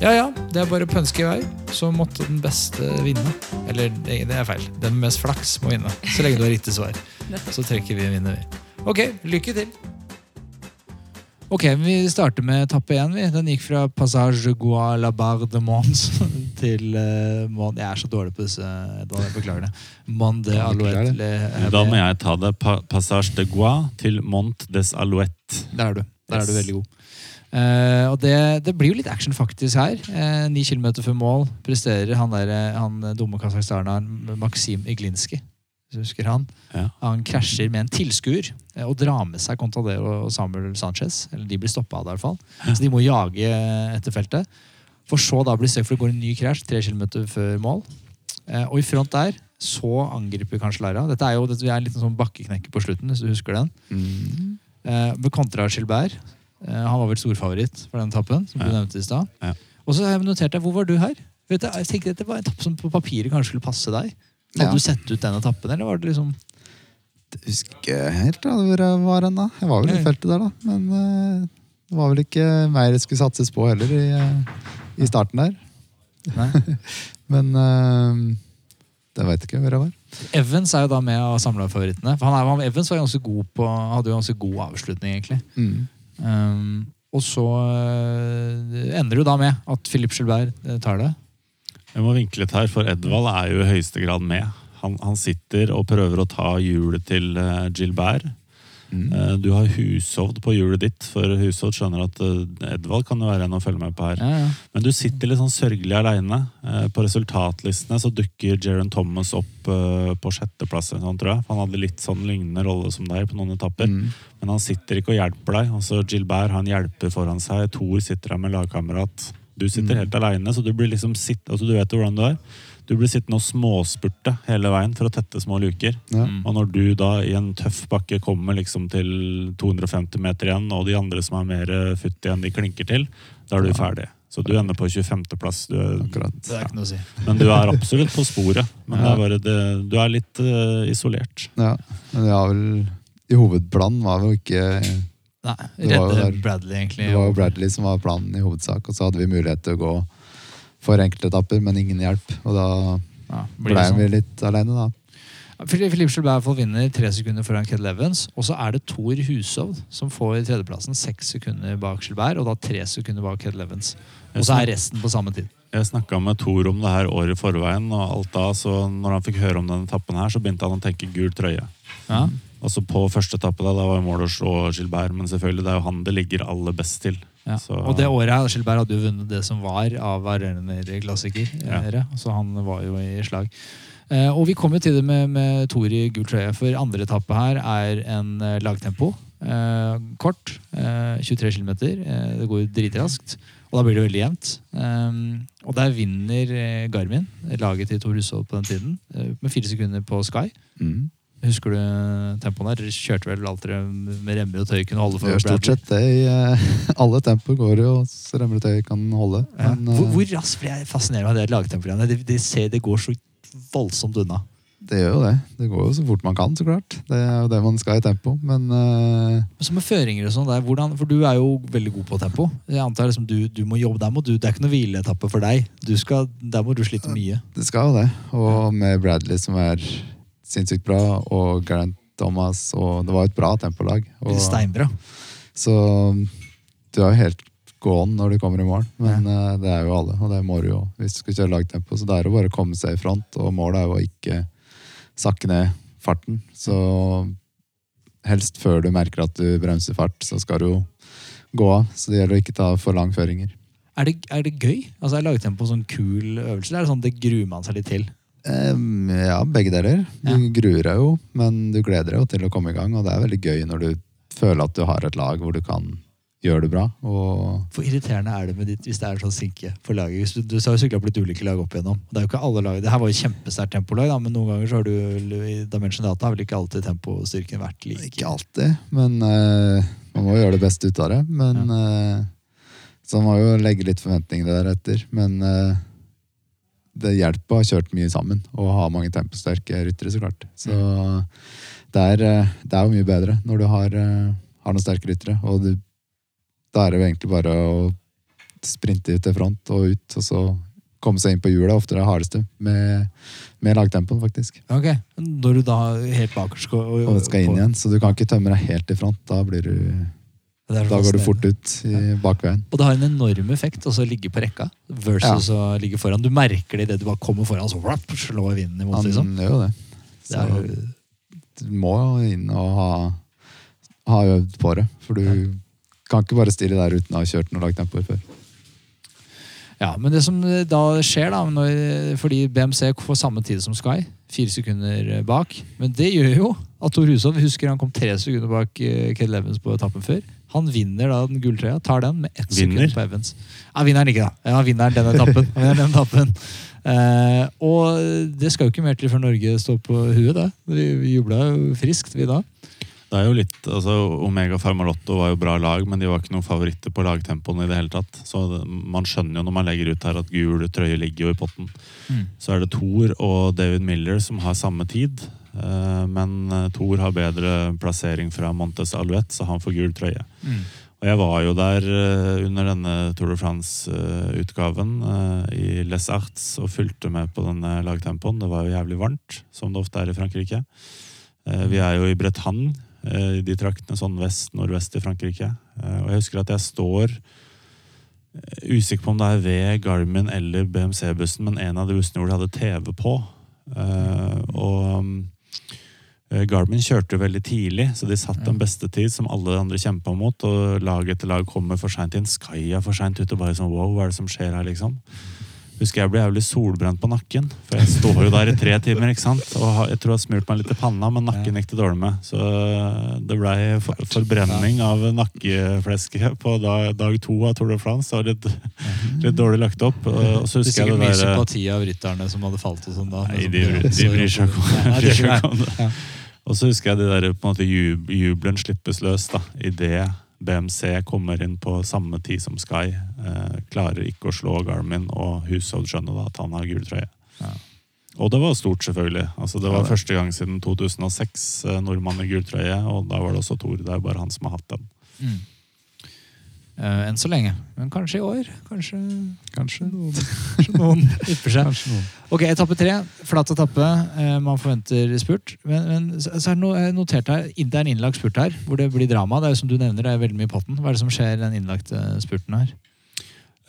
Ja ja, det er bare å pønske i vei, så måtte den beste vinne. Eller det er feil. Den med mest flaks må vinne. Så lenge du har riktig svar. Så trekker vi en vinner. Ok, lykke til. Ok, Vi starter med etappe én. vi. Den gikk fra Passage de Gois la Barre de Mons til uh, Mon Jeg er så dårlig på disse. Edvard, jeg beklager det. Mont de Alouette. Da må jeg ta det. Pa Passage de Gois til Mont des Alouettes. Der er du. Der er du veldig god. Eh, og det, det blir jo litt action faktisk her. Ni uh, kilometer før mål presterer han, der, eh, han dumme kasakhstaneren Maksim Iglinski. Husker han. Ja. Han krasjer med en tilskuer eh, og drar med seg Contadero og Samuel Sanchez. Eller de blir stoppa av det, i hvert fall. Så de må jage etter feltet. For så da blir det for det går en ny krasj tre kilometer før mål. Eh, og i front der så angriper kanskje Lara. Dette er jo dette er en liten sånn bakkeknekke på slutten, hvis du husker den. Mm. Eh, med kontra Gilbert. Eh, han var vel storfavoritt for den etappen. som du Ja. nevnte i sted. Ja. Og så har jeg notert deg, hvor var du her? Vet du, jeg tenkte at Det var en etappe som på papiret kanskje skulle passe deg. Hadde Ja. du sett ut den etappen, eller var det liksom Jeg husker ikke helt da, hvor jeg var hen da. Jeg var vel i feltet der, da. Men eh, det var vel ikke mer det skulle satses på heller i, eh, i starten der. [LAUGHS] Men uh, jeg veit ikke hvor jeg var. Evans er jo da med av samla favorittene. For han er, Evans var ganske god på, hadde jo ganske god avslutning, egentlig. Mm. Um, og så eh, ender det jo da med at Philippe Gilbert eh, tar det. Jeg må vinkle litt her, for Edvald er jo i høyeste grad med. Han, han sitter og prøver å ta hjulet til eh, Gilbert. Mm. Eh, Du har hushovd på hjulet ditt, for hushovd skjønner at eh, Edvald kan jo være en å følge med på her. Ja, ja. Men du sitter litt sånn sørgelig aleine. På resultatlistene så dukker Jeron Thomas opp eh, på sjetteplass. sånn, tror jeg. Han hadde litt sånn lignende rolle som deg på noen etapper. Mm. Men han sitter ikke og hjelper deg. Altså Gilbert han hjelper foran seg. Thor sitter her med lagkamerat. Du sitter Mm. helt aleine, så du blir liksom sitt, altså du vet jo hvordan du er. Du blir sittende og småspurte hele veien for å tette små luker. Ja. Mm. Og når du da i en tøff bakke kommer liksom til 250 meter igjen, og de andre som er mer futt igjen, de klinker til, da er du Ja. ferdig. Så du ender på 25.-plass. Akkurat. Det er ikke noe å si. [LAUGHS] Men du er absolutt på sporet. Men det Ja. er bare det, du er litt uh, isolert. Ja, men jeg har vel I hovedplanen var vi jo ikke Nei, Det var jo redde Bradley, egentlig. Det var jo Bradley som var planen i hovedsak, og så hadde vi mulighet til å gå for enkeltetapper, men ingen hjelp. Og da Ja, ble sånn. vi litt alene, da. Philip Gilbert vinner tre sekunder foran Ked Levens. Og så er det Thor Hushovd som får tredjeplassen, seks sekunder bak Gilbert, og da tre sekunder bak Ked Levens. Og så er resten på samme tid. Jeg snakka med Thor om det her året i forveien, og alt da, så når han fikk høre om denne etappen her, så begynte han å tenke gul trøye. Ja. Altså På første etappe da, da var målet å slå Gilbert, men selvfølgelig det er jo han det ligger aller best til. Ja. Så- Og det året Gilbert hadde jo vunnet det som var av arenaklassiker. Ja. Så han var jo i slag. Eh, og vi kommer til det med, med Tor i gul trøye, for andre etappe her er en eh, lagtempo. Eh, kort. Eh, 23 km. Eh, det går jo dritraskt. Og da blir det veldig jevnt. Og der vinner eh, Garmin, laget til Tor Hushovd på den tiden, eh, med fire sekunder på Sky. Mm. Husker du tempoen der? Kjørte vel alt dere med remmer og tøy kunne holde for gjør stort sett det i eh, alle tempoer går jo så remmer og tøy kan holde. Ja. Men hvor, eh, hvor raskt jeg fascinert av det lagtempoet? Det, det, det går så voldsomt unna. det gjør jo det. Det går jo så fort man kan, så klart. Det er jo det man skal i tempo. Men uh... Så med føringer og sånn, for du er jo veldig god på tempo. Jeg antar liksom du, du må jobbe, der må du, Det er ikke noe hvileetappe for deg. Du skal, der må du slite mye. det skal jo det. Og med Bradley som er sinnssykt bra, og Grant Thomas, og det var et bra tempolag. Og, Steinbra. så du er jo helt gåen når du kommer i mål, men eh, det er jo alle, og det må du jo hvis du skal kjøre lagtempo. Så det er jo bare å komme seg i front, og målet er jo å ikke sakke ned farten. Så helst før du merker at du bremser fart, så skal du jo gå av. Så det gjelder å ikke ta for lang føringer. Er det, er det gøy? Altså Er lagtempo sånn kul øvelse? Eller er det sånn det gruer man seg litt til? Em, ja, begge deler. Du Ja. gruer deg jo, men du gleder deg jo til å komme i gang. Og det er veldig gøy når du føler at du har et lag hvor du kan gjøre det bra. Hvor irriterende er det med ditt hvis det er sånn sinke for laget? Du, du har jo sykla på litt ulike lag opp igjennom. Det er jo ikke alle lag. Det her var jo kjempesterkt tempolag, da, men noen ganger så har du i Dimension Data har vel ikke alltid tempostyrken vært lik? ikke alltid, men uh, man må gjøre det beste ut av det. Men eh, Så man må jo legge litt forventninger deretter. Men eh, det hjelper å ha kjørt mye sammen og ha mange temposterke ryttere, så klart. Så det er, eh, det er jo mye bedre når du har, eh, har noen sterke ryttere. Og du, da er det jo egentlig bare å sprinte ut til front og ut, og så komme seg inn på hjulet. Ofte det hardeste med, med lagtempoen, faktisk. Ok, Når du da helt bakerst skal, og, Og skal inn igjen, så du kan ikke tømme deg helt i front. Da, blir du, da går du fort ut i bakveien. Og det har en enorm effekt å ligge på rekka versus å ligge foran. Du merker det idet du bare kommer foran, så slår vinden imot. Han liksom. gjør jo det. Det Så er, du må jo inn og ha, ha øvd på det. For du kan ikke bare stille der uten å ha kjørt noe lagtempoer før. ja, men det som da skjer, da, når, fordi BMC får samme tid som Sky, fire sekunder bak, men det gjør jo at Tor Hushovd husker han kom tre sekunder bak uh, Ked Levens på etappen før. Han vinner da den gulltrøya, tar den med ett Vinner? sekund på Evans. Ja, vinner han ikke, da. Ja, vinner han den etappen. Vinner den etappen. Eh, og det skal jo ikke mer til før Norge står på huet, da. Vi, vi jubla jo friskt, vi da. Det er jo litt, altså Omega Farmalotto var jo bra lag, men de var ikke noen favoritter på lagtempoen i det hele tatt. Så det, man skjønner jo når man legger ut her at gul trøye ligger jo i potten. Mm. Så er det Thor og David Miller som har samme tid. Eh, Men eh, Thor har bedre plassering fra Montes Alouette, så han får gul trøye. Og jeg var jo der eh, under denne Tour de France-utgaven i Les Arts og fulgte med på denne lagtempoen. Det var jo jævlig varmt, som det ofte er i Frankrike. Vi er jo i Bretagne, i de traktene sånn vest-nordvest i Frankrike. Og jeg husker at jeg står usikker på om det er ved Garmin eller BMC-bussen, men en av de bussene hvor de hadde TV på. Og mm, Garmin kjørte veldig tidlig, så de satt en beste tid som alle andre kjempa mot. Og lag etter lag kommer for seint inn. Sky er for seint ute. Bare sånn wow, hva er det som skjer her, liksom? Husker jeg ble jævlig solbrent på nakken. For jeg står jo der i tre timer, ikke sant. Og jeg tror jeg har smurt meg litt i panna, men nakken gikk det dårlig med. Så det blei for, forbrenning av nakkeflesket på dag, dag to av Tour de France. Det var litt, litt dårlig lagt opp. Og så Det er husker jeg sikkert mye sympati av rytterne som hadde falt og sånn da. Nei, de, de bryr seg ikke om, det [LAUGHS] det. Og så husker jeg det der, på en måte jub, jubelen slippes løs da, idet BMC kommer inn på samme tid som Sky. Eh, klarer ikke å slå Garmin, og Hushovd skjønner da at han har gul trøye. Ja. Og det var stort, selvfølgelig. Altså, det Ja, var det. første gang siden 2006 eh, nordmann i gul trøye, og da var det også Thor. Det er jo bare han som har hatt den. Eh, enn så lenge. Men kanskje i år. Kanskje, Kanskje. noen, kanskje noen ypper [LAUGHS] seg. Kanskje noen. Ok, etappe tre. Flat etappe. Eh, man forventer spurt. Men, men så er det noe jeg notert her. Det er en innlagt spurt her, hvor det blir drama. Det er jo som du nevner, det er veldig mye i potten. Hva er det som skjer i den innlagte spurten her?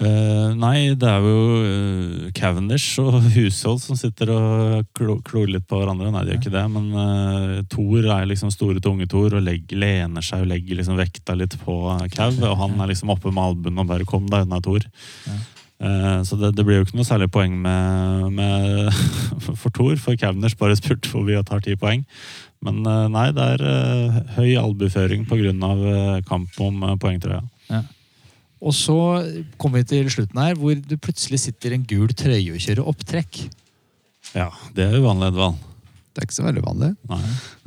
Uh, nei, det er jo uh, Cavendish og Hushold som sitter og klo, klorer litt på hverandre. Nei, de gjør ikke det, men uh, Thor er liksom store, tunge Thor og legger, lener seg og legger liksom vekta litt på Cav. Og han er liksom oppe med albuen og bare 'kom deg unna, Thor'. Ja. Eh, så det, det blir jo ikke noe særlig poeng med, med [LAUGHS] for Thor, for Cavendish bare spurte hvor vi tar ti poeng. Men eh, nei, det er eh, høy albuføring pga. Kamp om poengtrøya. poengtrøya. Og så kommer vi til slutten her, hvor du plutselig sitter en gul trøye og kjører opptrekk. Ja, det er uvanlig, Edvald. Det er ikke så veldig vanlig. Nei,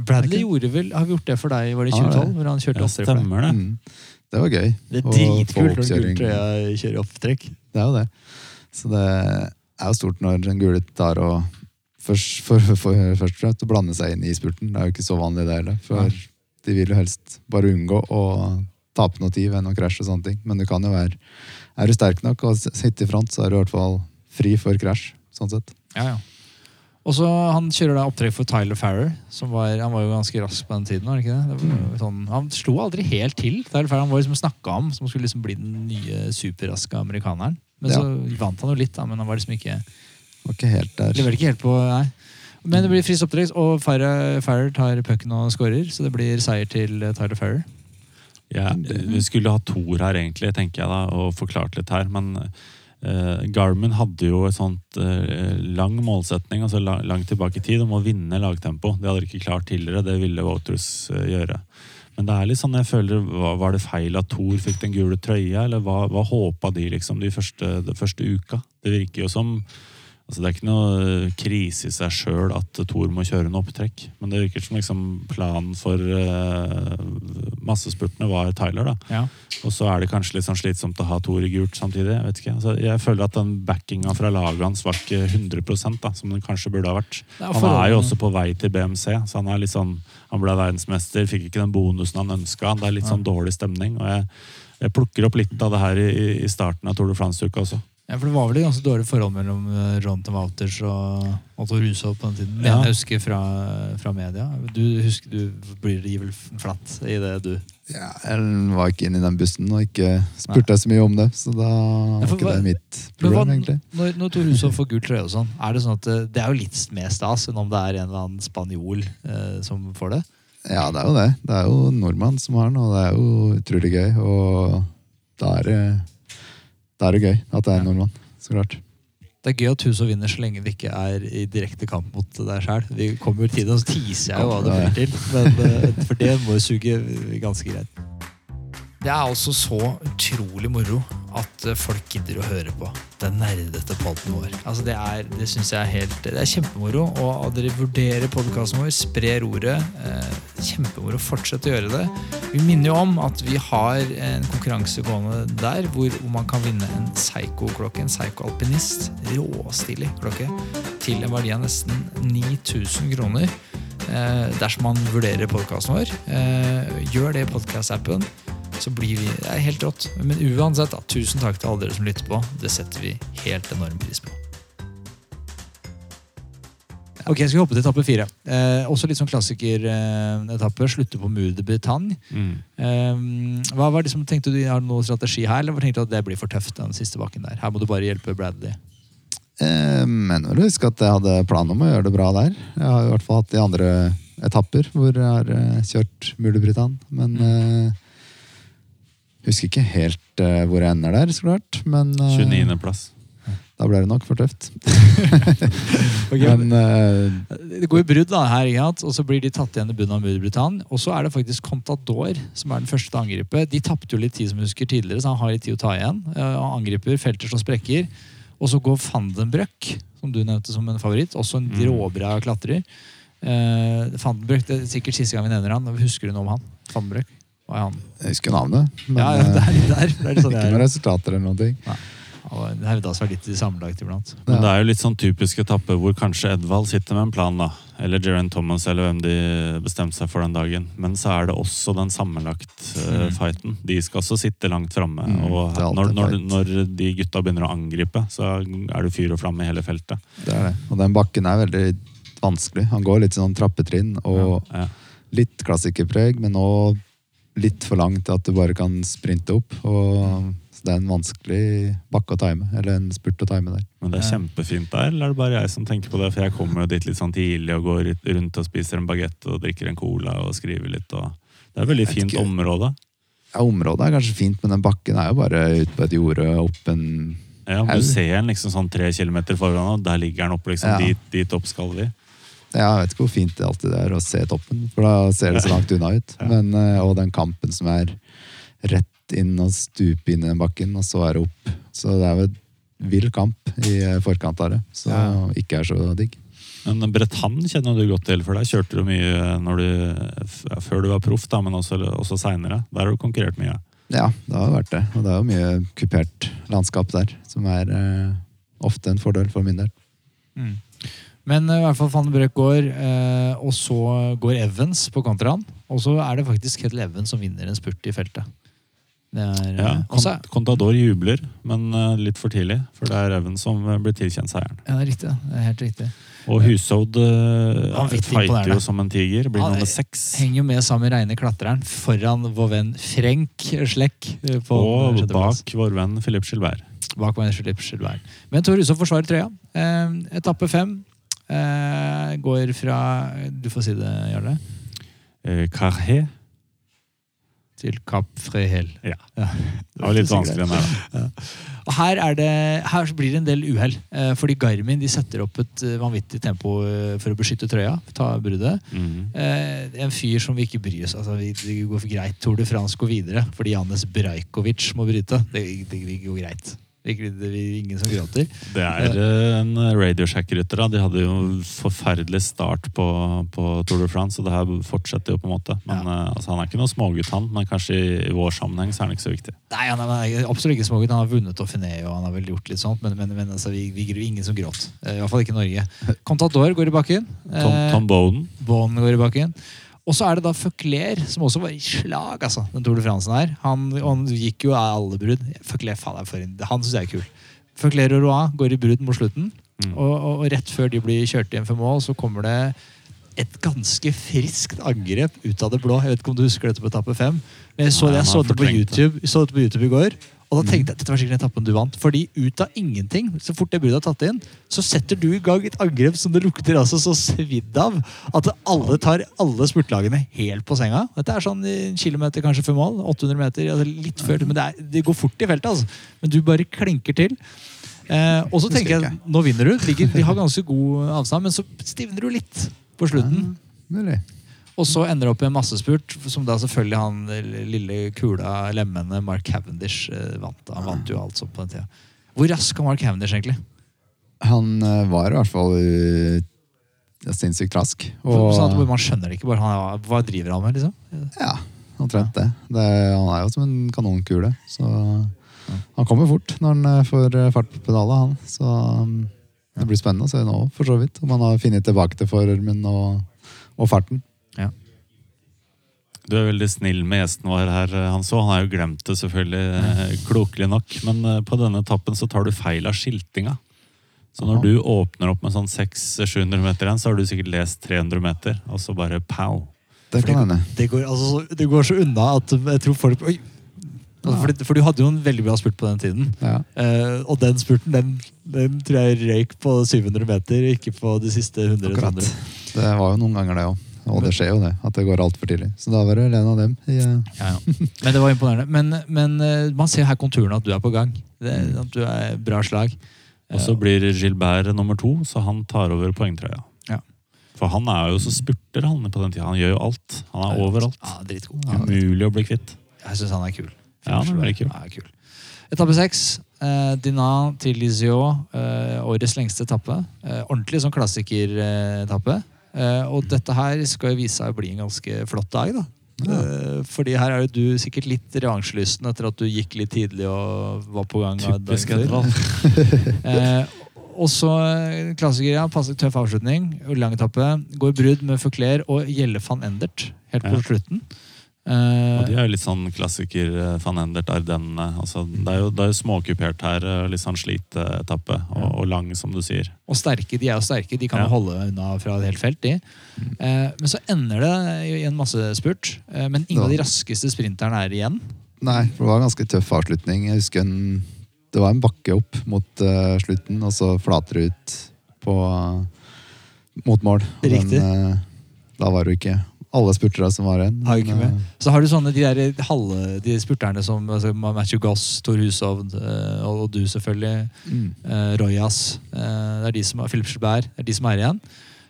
Bradley gjorde vel, Har vi gjort det for deg var det i Ja, det. 2012? hvor han kjørte ja, stemmer det. Mm. Det var gøy. Det er dritkult når oppkjøring. trøya kjører opptrekk. Det er jo det. Så det er jo stort når en gule tar og først, for, for, for, først og fremst å blande seg inn i spurten. Det er jo ikke så vanlig det heller. For de vil jo helst bare unngå å tape noe tid ved noen krasj og sånne ting. Men du kan jo være Er du sterk nok og sitter sitte i front, så er du i hvert fall fri for krasj. Sånn sett. Ja, ja. Og så Han kjører da opptrekk for Tyler Farrer. Som var, han var jo ganske rask på den tiden. var det ikke det? det var sånn, han slo aldri helt til. Tyler Farrer han var liksom snakka om som skulle liksom bli den nye superraske amerikaneren. Men Ja. så vant han jo litt, da, men han var liksom ikke Var ikke helt der. leverte ikke helt på nei. Men det blir friskt opptrekk, og Farrer, tar pucken og scorer. Så det blir seier til eh, Tyler Farrer. Ja, vi skulle ha Thor her, egentlig, tenker jeg da, og forklart litt her. Men uh, Garmin hadde jo et sånt uh, lang målsetning, altså lang, langt tilbake i tid, om å vinne lagtempo. Det hadde de ikke klart tidligere, det ville Voters uh, gjøre. Men det er litt sånn jeg føler, var, det feil at Thor fikk den gule trøya, eller hva, hva håpa de liksom de første, de første uka? Det virker jo som altså Det er ikke noe eh, krise i seg sjøl at Thor må kjøre en opptrekk, men det virker som liksom planen for uh, massespurtene var Tyler. da. Ja. Og så er det kanskje litt sånn slitsomt å ha Thor i gult samtidig. Jeg vet ikke. Altså, jeg føler at den backinga fra laget hans var ikke 100 da, som den kanskje burde ha vært. Han er jo også på vei til BMC, så han er litt sånn Han ble verdensmester, fikk ikke den bonusen han ønska. Det er litt sånn dårlig stemning. og jeg, jeg plukker opp litt av det her i, i starten av Tour de France-uka også. Ja, for Det var vel et ganske dårlig forhold mellom eh, Jonathan Wouters og Otto Rusholt på den tiden. Ja. Men jeg husker fra, fra media. Du husker du blir gir vel flatt i det, du. Ja, jeg var ikke inne i den bussen og ikke spurte jeg så mye om det. Så da Ja, var for ikke det mitt Men hva, problem, egentlig. når, når Tor Hushovd får gul trøye og sånn, er det sånn at det, det er jo litt mer stas enn om det er en eller annen spanjol eh, som får det? Ja, det er jo det. Det er jo nordmann som har den, og det er jo utrolig gøy. Og da er det, da er det gøy at det er en nordmann. Så klart. Det er gøy at Huso vinner så lenge vi ikke er i direkte kamp mot deg sjøl. Vi kommer jo til det, og så teaser jeg jo hva det blir til. Men, eh, for det må jo suge ganske greit. Det er altså så utrolig moro at eh, folk gidder å høre på den nerdete podden vår. Altså Det er, det synes jeg er helt Det er kjempemoro. Og at dere vurderer podkasten vår, sprer ordet. Eh, kjempemoro. Fortsett å gjøre det. Vi minner jo om at vi har en konkurranse gående der hvor, man kan vinne en Psycho-klokke. En Psycho Alpinist. Råstilig klokke. Til en verdi av nesten 9000 kroner. Eh, dersom man vurderer podkasten vår. Eh, gjør det i podkast-appen så blir vi Det er helt rått. Men uansett, da, tusen takk til alle dere som lytter på. Det setter vi helt enorm pris på. Ok, Skal vi hoppe til etappe fire? Eh, også litt sånn klassikeretappe. Slutte på Mur de Bretagne. Eh, hva var det som tenkte du, Har du noen strategi her, eller var tenkte du at det blir for tøft? den siste bakken der? Her må du bare hjelpe Bradley. Jeg mener vel å at jeg hadde plan om å gjøre det bra der. Jeg har i hvert fall hatt de andre etapper hvor jeg har eh, kjørt Bretagne. Men eh, husker ikke helt uh, hvor jeg ender der, så klart. Men uh, 29. plass. da ble det nok for tøft. [LAUGHS] okay, Men uh, Det går jo brudd da her, og så blir de tatt igjen i bunnen av Mur de Og så er det faktisk Contador som er den første til å angripe. De tapte jo litt tid som vi husker tidligere, så han har litt tid å ta igjen. Eh, Han angriper, felter som sprekker. Og så går Fandenbrøk, som du nevnte som en favoritt. Også en Mm. råbra klatrer. Uh, van det er sikkert siste gang vi nevner han. Husker du noe om han? Van er jeg husker navnet. Men ja, ja, det eh, er. Det er sånn [LAUGHS] ikke noen er. resultater eller noen ting. Det hevda seg litt sammenlagt iblant. Men det er jo litt sånn typisk etappe hvor kanskje Edvald sitter med en plan. da. eller Jeren Thomas, eller hvem de bestemte seg for den dagen. Men så er det også den sammenlagt-fighten. De skal også sitte langt framme. Mm, og når, når, når de gutta begynner å angripe, så er det fyr og flamme i hele feltet. Det er det. Og den bakken er veldig vanskelig. Han går litt sånn trappetrinn og Ja. litt klassikerpreg, men nå litt for langt til at du bare kan sprinte opp. Og så det er en vanskelig bakke å time, eller en spurt å time der. Men det er kjempefint der, eller er det bare jeg som tenker på det? For jeg kommer jo dit litt sånn tidlig og går rundt og spiser en bagett og drikker en cola og skriver litt. Og det er et veldig fint ikke. område. Ja, Området er kanskje fint, men den bakken er jo bare ute på et jorde opp en Ja, du ser den liksom sånn tre kilometer foran, og der ligger den oppe. liksom, Ja. dit, dit opp skal vi. Ja, jeg vet ikke hvor fint det alltid er å se toppen, for da ser det så langt unna ut. Men, eh, og den kampen som er rett inn og stupe inn i den bakken, og så er det opp. Så det er jo en vill kamp i eh, forkant av det, så Ja. ikke er så digg. Men Bretagne kjenner du godt til, for der kjørte du mye når du, før du var proff, da, men også, også seinere. Der har du konkurrert mye. Ja, det har vært det. Og det er jo mye kupert landskap der, som er eh, ofte en fordel for min del. Mm. Men eh, i hvert fall Van Brøk går, eh, og så går Evans på kontraen. Og så er det faktisk Kettle Evans som vinner en spurt i feltet. Er, Ja, eh, også, Contador jubler, men eh, litt for tidlig, for det er Evans som eh, blir tilkjent seieren. ja, det er riktig. Det er helt riktig. Og Hushovd uh, fighter jo som en tiger, blir er- nummer seks. Henger jo med sammen med reine klatreren foran vår venn Frenk Slekk. eh, På Og bak vår venn Philip Gilbert. Bak meg Philip Gilbert. Men Tor Hushovd forsvarer trøya. Eh, etappe fem eh, går fra Du får si det, Jarle. Eh, Til Kapp Frehel. Ja. Ja. Det var litt vanskelig da. Og her, er det, her blir det en del uhell. Eh, fordi Garmin de setter opp et eh, vanvittig tempo eh, for å beskytte trøya. Ta bruddet. Mm Eh, en fyr som vi ikke bryr oss altså, Det går for greit. Tour de France går videre fordi Janes Brajkovic må bryte. Det, det, det går greit. Det, er ingen som gråter. Det er eh, en Radioshack-rytter. De hadde jo forferdelig start på, på Tour de France, og det her fortsetter jo på en måte. Men ja. altså, Han er ikke noe smågutt, han, men kanskje i, i vår sammenheng så er han ikke så viktig. Nei, han er, absolutt ikke smågutt. Han har vunnet Dauphiné og han har vel gjort litt sånt, men, men, men altså, vi, vi ingen som gråt. Eh, I hvert fall ikke Norge. Contador går i bakken. Tom, Eh, Tom Bowden. Bond går i bakken. Og så er det da Føkler, som også var i slag, altså. Den Tour de France her. Han, han gikk jo av alle brudd. Føkler, faen, for en, han syns jeg er kul. Føkler og Roa går i brudd mot slutten. Mm. Og, og, og rett før de blir kjørt igjen for mål, så kommer det et ganske friskt angrep ut av det blå. Jeg vet ikke om du husker dette på etappe fem. Men jeg så, Nei, jeg så det på. YouTube, så det på YouTube i går. Og da tenkte jeg dette var sikkert etappen du vant. Fordi ut av ingenting, så fort det bruddet er tatt inn, så setter du i gang et angrep som det lukter altså så svidd av at alle tar alle spurtlagene helt på senga. Dette er sånn en kilometer kanskje før mål. 800 meter, altså litt før. Men det, er, det går fort i feltet, altså. Men du bare klinker til. Eh, og så tenker jeg, nå vinner du. Ligger, de har ganske god avstand, men så stivner du litt på slutten. Mulig. Og så ender det opp i en massespurt, som da selvfølgelig han lille kula lemmene Mark Cavendish eh, vant. Han vant jo alt sånn på den tida. Hvor rask var Mark Cavendish, egentlig? Han eh, var i hvert fall eh, sinnssykt rask. Og, sånn man skjønner ikke bare han, Hva driver han med, liksom? ja, omtrent det. det han er jo som en kanonkule. Så han kommer fort når han får fart på pedalet, han. Så um, det blir spennende å se nå, for så vidt. Om han har funnet tilbake til formen og, og farten. Du er veldig snill med gjesten vår her, Hans. Han har jo glemt det, selvfølgelig, eh, klokelig nok. Men eh, på denne etappen så tar du feil av skiltinga. Så når du åpner opp med sånn 600-700 meter igjen, så har du sikkert lest 300 meter, og så bare pow. Det kan hende. Det går, altså, så- det går så unna at jeg tror folk Oi! Altså, for, for du hadde jo en veldig bra spurt på den tiden. Ja. Eh, og den spurten den, den tror jeg røyk på 700 meter, ikke på de siste 100. Akkurat. 200. Det var jo noen ganger, det òg. Og det skjer jo det, at det går altfor tidlig. Så da var det en av dem. I, eh, Ja, ja. Men det var imponerende. Men, men eh, man ser her konturene at du er på gang. Det, at du er bra slag. Og så blir Gilbert nummer to, så han tar over poengtrøya. Ja. For han er jo så spurter, han på den tida. Han gjør jo alt. Han er overalt. Ja, dritgod. Umulig å bli kvitt. Jeg syns han er kul. Ja, han er veldig kul. Ja, kul. Etappe seks. Eh, Dinan til Lisieux. Eh, årets lengste etappe. Eh, ordentlig sånn klassikeretappe. Eh, og dette her skal jo vise seg å bli en ganske flott dag, da. Ja. fordi her er jo du sikkert litt revansjelysten etter at du gikk litt tidlig og var på gang. Typisk. Edvald. [LAUGHS] Eh, og så eh, klassiker, ja. Passe tøff avslutning. Lang etappe. Går brudd med Fauclair og Gjelle van Endert helt på Ja. slutten. Og Eh, de er jo litt sånn klassiker eh, van Endert, Ardenne. Altså, det er jo, det er jo småkupert her. eh, Litt sånn slitetappe. Og, og lang, som du sier. og sterke. De er jo sterke. De kan jo Ja. holde unna fra et helt felt, de. Eh, men så ender det i en massespurt. Eh, men ingen av de raskeste sprinterne er igjen. Nei, for det var en ganske tøff avslutning. Jeg husker en, det var en bakke opp mot uh, slutten, og så flater det ut på, mot mål. Riktig. Men, uh, da var det jo ikke alle spurtere som var igjen. Har ikke med. Så har du sånne de der halve, de spurterne som altså Matthew Goss, Tor Hushovd og, og du selvfølgelig. eh, mm. Uh, Royas. Uh, det er de som Philip Schubert. Det er de som er igjen.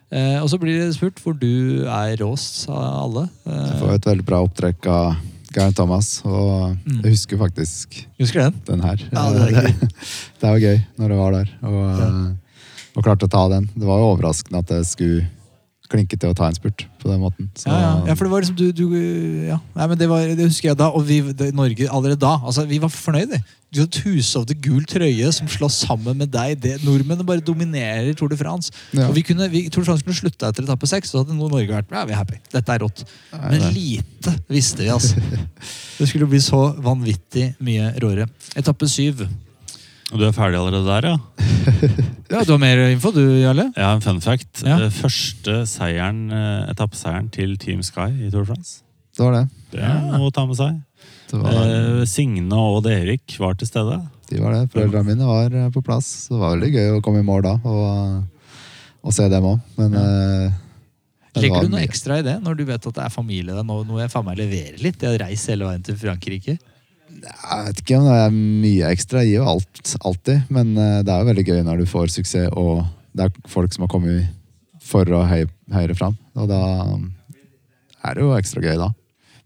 Uh, og så blir det spurt hvor du er råst av alle. Jeg Eh, får et veldig bra opptrekk av Garen Thomas, og Mm. jeg husker faktisk husker den? den her. Ja, det er gøy. [LAUGHS] det var gøy når jeg var der, og, ja. og klarte å ta den. Det var jo overraskende at jeg skulle klinke til å ta en spurt på den måten. Så, Ja, ja. ja, for det var liksom du, du ja. Nei, men det, var, det husker jeg da. Og vi, det, Norge allerede da. altså Vi var fornøyde. Du hadde Hushovde gul trøye som slåss sammen med deg. Det, nordmennene bare dominerer Tour de France. Ja. Og vi kunne, vi, Tour de France kunne slutta etter etappe seks, så hadde Norge vært ja, vi er happy. Dette er rått. Nei, Men lite visste vi, altså. [LAUGHS] Det skulle bli så vanvittig mye råere. Etappe syv. Du er ferdig allerede der, ja? [LAUGHS] Ja, Du har mer info, du, Jarle? Ja, en fun fact. Ja. Eh, Første seieren, eh, etappeseieren til Team Sky i Tour de France. Det var det. Det er noe å ta med seg. det var, Eh, Signe og Odd Erik var til stede. de var det. Foreldrene mine var eh, på plass. Så det var veldig gøy å komme i mål da og, og se dem òg. Men eh, det Legger du noe mye. ekstra i det når du vet at det er familie der? Nå må jeg faen meg levere litt. Jeg har reist hele veien til Frankrike. Jeg vet ikke om det er mye ekstra. Jeg gir jo alt, alltid. Men eh, det er jo veldig gøy når du får suksess, og det er folk som har kommet for å høy, høyere fram. Og da er det jo ekstra gøy, da.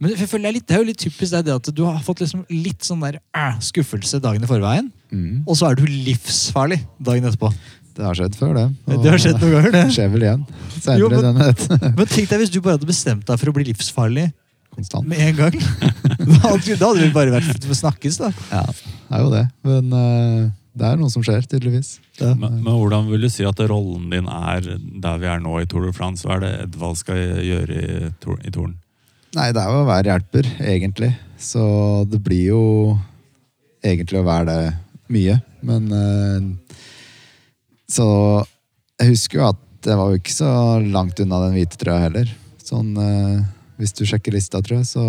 Men jeg føler det er, litt, det er jo litt typisk det, det at du har fått liksom litt sånn der øh, skuffelse dagen i forveien, Mm. og så er du livsfarlig dagen etterpå. Det har skjedd før, det. Og Det har skjedd noen ganger, det. skjer vel igjen. Jo, men- Men tenk deg hvis du bare hadde bestemt deg for å bli livsfarlig Konstant. med en gang. [LAUGHS] Da hadde, vi bare vært for snakkes, da. Ja, det er jo det. Men uh, det er noe som skjer, tydeligvis. Det, Men, men hvordan vil du si at rollen din er der vi er nå i Tour de France? Hva er det Edvald skal gjøre i, i Touren? Nei, det er jo å være hjelper, egentlig. Så det blir jo egentlig å være det mye. Men uh, Så jeg husker jo at jeg var jo ikke så langt unna den hvite trøya heller. Sånn eh, Hvis du sjekker lista, tror jeg, så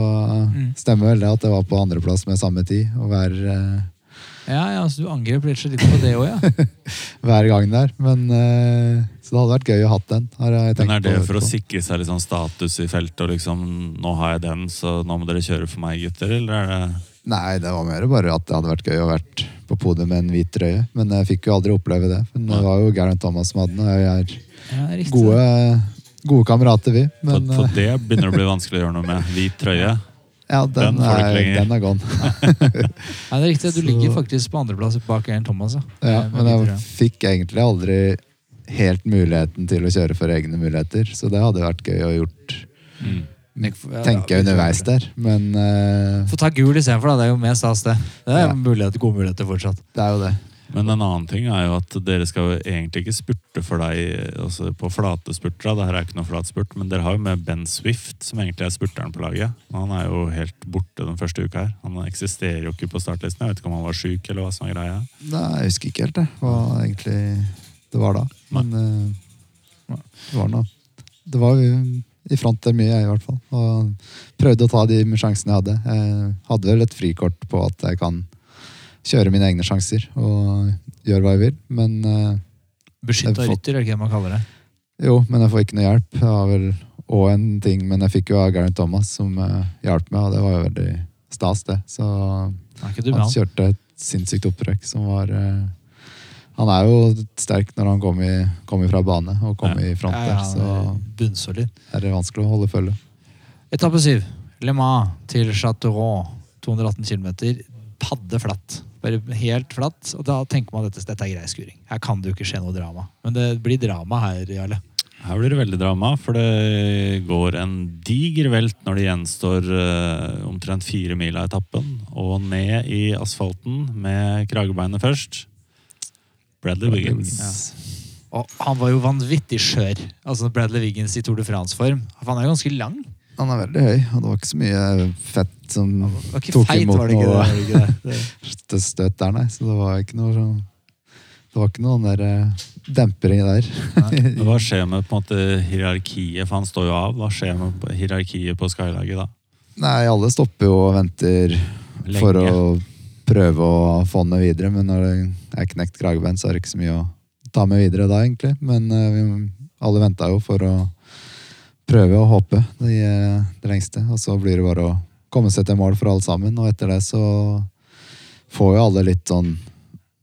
Mm. stemmer vel det at jeg var på andreplass med samme tid. Og hver, eh, Ja, ja, så Du angrep litt på det òg, ja. [LAUGHS] hver gang der. Men uh, Så det hadde vært gøy å ha den. Har jeg tenkt Men er det på for å sikre seg litt sånn status i feltet og liksom Nå har jeg den, så nå må dere kjøre for meg, gutter? Eller er det Nei, det var mer bare at det hadde vært gøy å vært på podiet med en hvit trøye. Men jeg fikk jo aldri oppleve det. Men det var jo Garen Thomas som hadde den, og jeg er ja gode, gode kamerater, vi. Men for eh, det begynner å bli vanskelig å gjøre noe med. Hvit trøye. ja, den, den er, den er gone. [LAUGHS] Ja, det er riktig. Du ligger faktisk på andreplass bak Aaron Thomas. Ja. Ja, men jeg fikk egentlig aldri helt muligheten til å kjøre for egne muligheter. Så det hadde vært gøy å gjort, Mm. Tenke underveis der. Men uh... Få ta gul istedenfor, da. Det er jo mer stas, det. Det er Ja. mulighet, gode muligheter fortsatt. det er jo det. Men en annen ting er jo at dere skal jo egentlig ikke spurte for deg altså på flate spurtere. Det her er ikke noe flat spurt, men dere har jo med Ben Swift, som egentlig er spurteren på laget. Han er jo helt borte den første uka her. Han eksisterer jo ikke på startlisten. Jeg vet ikke om han var sjuk eller hva som er greia. Nei, jeg husker ikke helt det, hva egentlig det var da. Men uh, det var noe. Det var jo i front der mye, jeg i hvert fall. Og prøvde å ta de sjansene jeg hadde. Jeg hadde vel et frikort på at jeg kan kjøre mine egne sjanser og gjøre hva jeg vil. Men uh, Beskytta får- rytter, er det ikke det man kaller det? jo, men jeg får ikke noe hjelp. Jeg har vel òg en ting, men jeg fikk jo av Garen Thomas som uh, hjalp meg, og det var jo veldig stas, det. Så han kjørte et sinnssykt opprøk som var uh, Han er jo sterk når han kommer kom fra bane og kommer i front Ja, der, ja, så Bunnsolid. er det vanskelig å holde følge. Etappe syv. Le Mans til Chateauroux. 218 km. Padde flatt. Bare helt flatt. Og da tenker man at dette, dette er grei skuring. Her kan det jo ikke skje noe drama. Men det blir drama her, Jarle. Her blir det veldig drama, for det går en diger velt når det gjenstår uh, omtrent fire mil av etappen. Og ned i asfalten med kragebeinet først. Bradley Wiggins. Og han var jo vanvittig skjør. Altså Bradley Wiggins i Tour de France-form. Han er jo ganske lang. Han er veldig høy, og det var ikke så mye fett som tok feit, imot det noe det det? det? støt der, nei. Så det var ikke noe sånn Det var ikke noen der eh, dempering der. [LAUGHS] Men Hva skjer med på en måte hierarkiet, for han står jo av. Hva skjer med hierarkiet på Skylaget da? Nei, alle stopper jo og venter for å prøve å få den med videre, men når det er knekt kragebein, så er det ikke så mye å ta med videre da, egentlig. Men uh, vi, alle venta jo for å prøve å håpe det, det lengste, og så blir det bare å komme seg til mål for alle sammen, og etter det så får jo alle litt sånn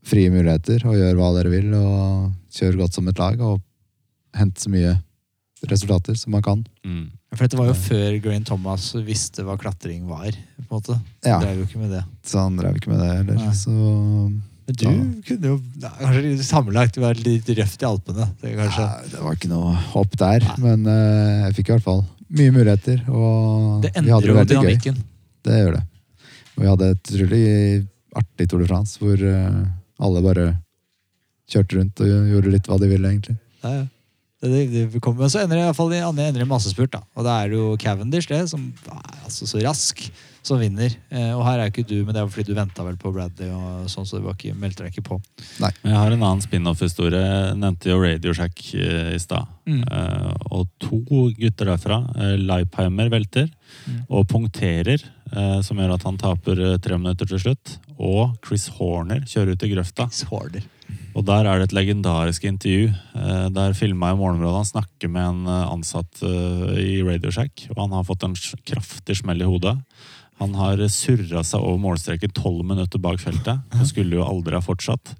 frie muligheter og gjør hva dere vil, og kjører godt som et lag, og hente så mye resultater som man kan. Mm. For dette var jo før Grain Thomas visste hva klatring var. på en måte. Ja. Drev jo ikke med det. Så han drev ikke med det heller. Nei. Så Men du Ja. kunne jo nei, kanskje sammenlagt vært litt røft i Alpene. Det, kanskje. Nei, det var ikke noe hopp der, men uh, jeg fikk i hvert fall mye muligheter. Og det vi endrer jo gøy. dynamikken. Det gjør det. Og vi hadde et utrolig artig Tour de France, hvor uh, alle bare kjørte rundt og gjorde litt hva de ville, egentlig. Ja, ja. Det, det, det kommer, men så ender det i hvert fall i massespurt. da. Og da er det jo Cavendish det, som er altså så rask, som vinner. Eh, og her er ikke du, men det er fordi du venta vel på Bradley, og sånn, så du var ikke, meldte deg ikke på. Nei. Jeg har en annen spin-off-historie. Nevnte jo Radio Shack eh, i stad. Mm. Eh, og to gutter derfra, uh, Leipheimer velter Mm. og punkterer, eh, som gjør at han taper tre minutter til slutt. Og Chris Horner kjører ut i grøfta. Sorder. Og der er det et legendarisk intervju. Der filma jeg morgenområdet. Han snakker med en ansatt i Radio Shack, og han har fått en kraftig smell i hodet. Han har surra seg over målstreken tolv minutter bak feltet. og skulle jo aldri ha fortsatt.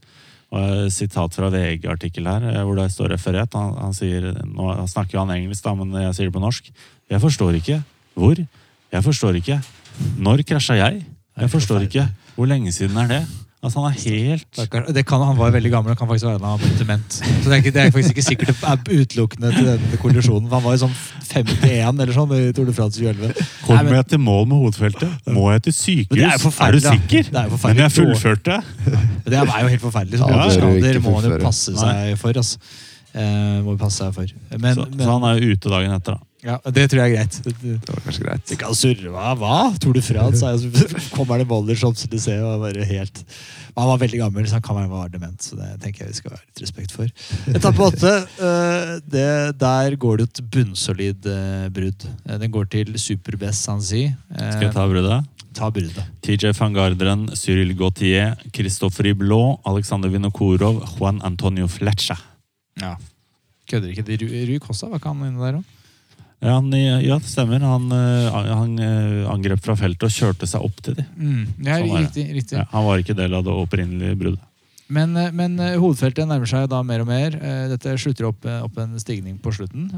Og Sitat fra VG-artikkel her, eh, hvor det står referert. Han, han, sier, nå snakker jo han engelsk, da, men jeg sier det på norsk. Jeg forstår ikke. Hvor? Jeg forstår ikke. Når krasja jeg? Jeg forstår ikke. Hvor lenge siden er det? Altså, han er helt Det kan, han var veldig gammel og kan faktisk være en abonnement. Så det er, ikke, det er faktisk ikke sikkert det er utelukkende til denne kollisjonen. Han var jo sånn 51 eller sånn i Tour de France 2011. Nei, Kommer men- jeg til mål med hovedfeltet? Må jeg til sykehus? Er er, du sikker? Det er Men jeg fullførte. Det er jo helt forferdelig. Sånn. Ja, det skader må man jo passe seg for. Altså. Eh, må passe seg for. Men, så, men så han er jo ute dagen etter, da. Ja, det tror jeg er greit. Det, var kanskje greit. det kan surre, hva? hva? Tour de France? så- [LAUGHS] Kommer det boller som du ser, og bare helt Han var veldig gammel, så han kan være dement. Så det tenker jeg vi skal ha litt respekt for. Etappe åtte. eh, det- Der går det et bunnsolid eh, brudd. Eh, Den går til Superbest Sansi. Skal jeg ta bruddet? ta bruddet. TJ van Garderen, Cyril Gautier, Christopher Iblot, Alexander Vinokorov, Juan Antonio Fletcher. Ja. Kødder ikke. Rui Costa, var ikke han inne der òg? Ja, han, ja, det stemmer. Han, eh, han eh, angrep fra feltet og kjørte seg opp til dem. Mm, ja, Sånn riktig. riktig. Ja, han var ikke del av det opprinnelige bruddet. Men, eh, men hovedfeltet nærmer seg da mer og mer. Dette slutter opp, opp en stigning på slutten.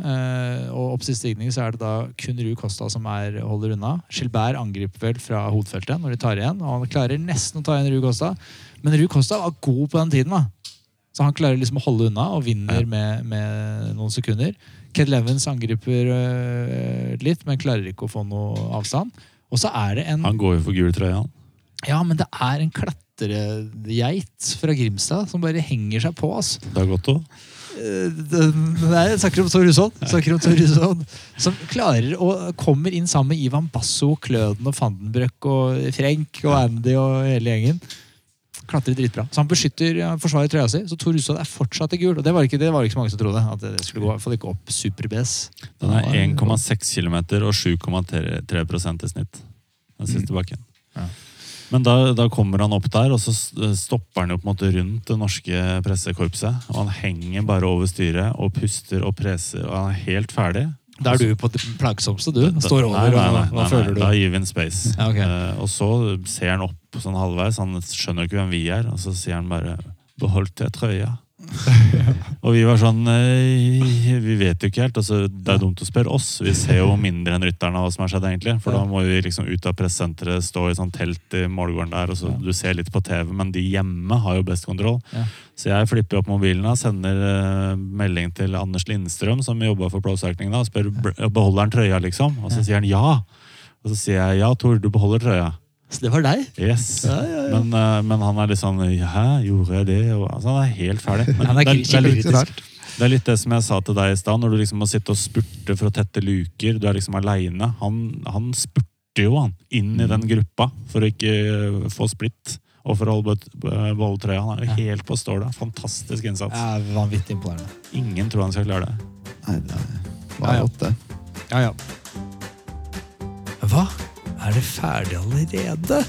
Og opp siste stigning så er det da kun Rui Costa som er, holder unna. Gilbert angriper vel fra hovedfeltet når de tar igjen. Og han klarer nesten å ta igjen Rui Costa. Men Rui Costa var god på den tiden. da. Så han klarer liksom å holde unna og vinner med, med noen sekunder. Ked Levens angriper øh, litt, men klarer ikke å få noe avstand. Og så er det en Han går jo for gul trøye, han. ja, men det er en klatregeit fra Grimstad som bare henger seg på. ass. Det er godt òg. Eh, Nei, jeg snakker om Tor Hushovd. Snakker om Tor Som klarer å kommer inn sammen med Ivan Basso, Kløden og Fandenbrøk og Frenk og Andy og hele gjengen. Klatrer dritbra. Så han beskytter, ja, forsvarer trøya si. Så Tor Hushovd er fortsatt i gul. Og det var ikke, det var ikke så mange som trodde. At det skulle gå, for det ikke opp super-BS. Den er 1,6 km og 7,3 i snitt. Den siste bakken. Ja. Men da, da kommer han opp der, og så stopper han jo på en måte rundt det norske pressekorpset. Og han henger bare over styret og puster og preser, og han er helt ferdig. Da er du på det plagsomste, du. Står over. nei, nei, nei, og hva føler du? Da gir vi en space. Ja, okay. uh, og så ser han opp sånn halvveis, han skjønner ikke hvem vi er, og så sier han bare 'beholdt jeg trøya'? [LAUGHS] og vi var sånn Vi vet jo ikke helt. Altså, det er dumt å spørre oss. Vi ser jo mindre enn rytterne av hva som har skjedd, egentlig. For da må vi liksom ut av pressesenteret, stå i sånn telt i målgården der, og så du ser litt på TV, men de hjemme har jo best kontroll. Så jeg flipper opp mobilen og sender eh, melding til Anders Lindstrøm, som jobba for Pro og spør beholder han trøya, liksom. Og så sier han ja. Og så sier jeg ja, Tor, du beholder trøya. Så det var deg? Yes. Ja, ja, ja. Men, eh, men han er litt sånn Hæ, gjorde jeg det? Og, altså, han er helt ferdig. Men Han er det, det, er litt, det er litt det som jeg sa til deg i stad, når du liksom må sitte og spurte for å tette luker. Du er liksom aleine. Han, han spurte jo han inn i den gruppa for å ikke eh, få splitt. Og for å holde beholde trøya. Han er jo helt på stålet. Fantastisk innsats. Ja, vanvittig imponerende. Ingen tror han skal klare det. Nei, det er var ja. godt, det. Ja, ja. Hva? Er det ferdig allerede?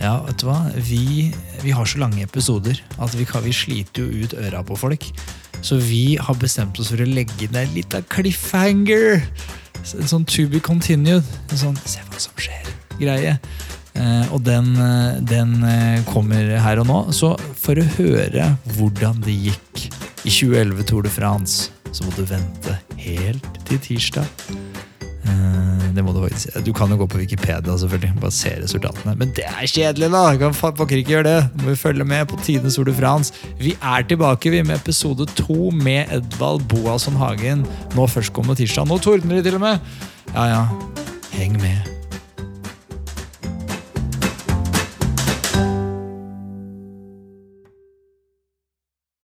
Ja, vet du hva? Vi, vi har så lange episoder at vi, kan, vi sliter jo ut øra på folk. Så vi har bestemt oss for å legge ned en liten cliffhanger. En sånn to be continued. En sånn se hva som skjer-greie. Eh, og den, den eh, kommer her og nå. Så for å høre hvordan det gikk i 2011 Tour de France, så må du vente helt til tirsdag. Eh, Det må Du faktisk Du kan jo gå på Wikipedia, selvfølgelig. Bare se resultatene. Men det er kjedelig, da! Du kan faktisk ikke gjøre det. Du må jo følge med på Tidenes Tour de France. Vi er tilbake vi med episode to med Edvald Boasson Hagen. Nå førstkommende tirsdag. Nå tordner de til og med! Ja, ja. Heng med.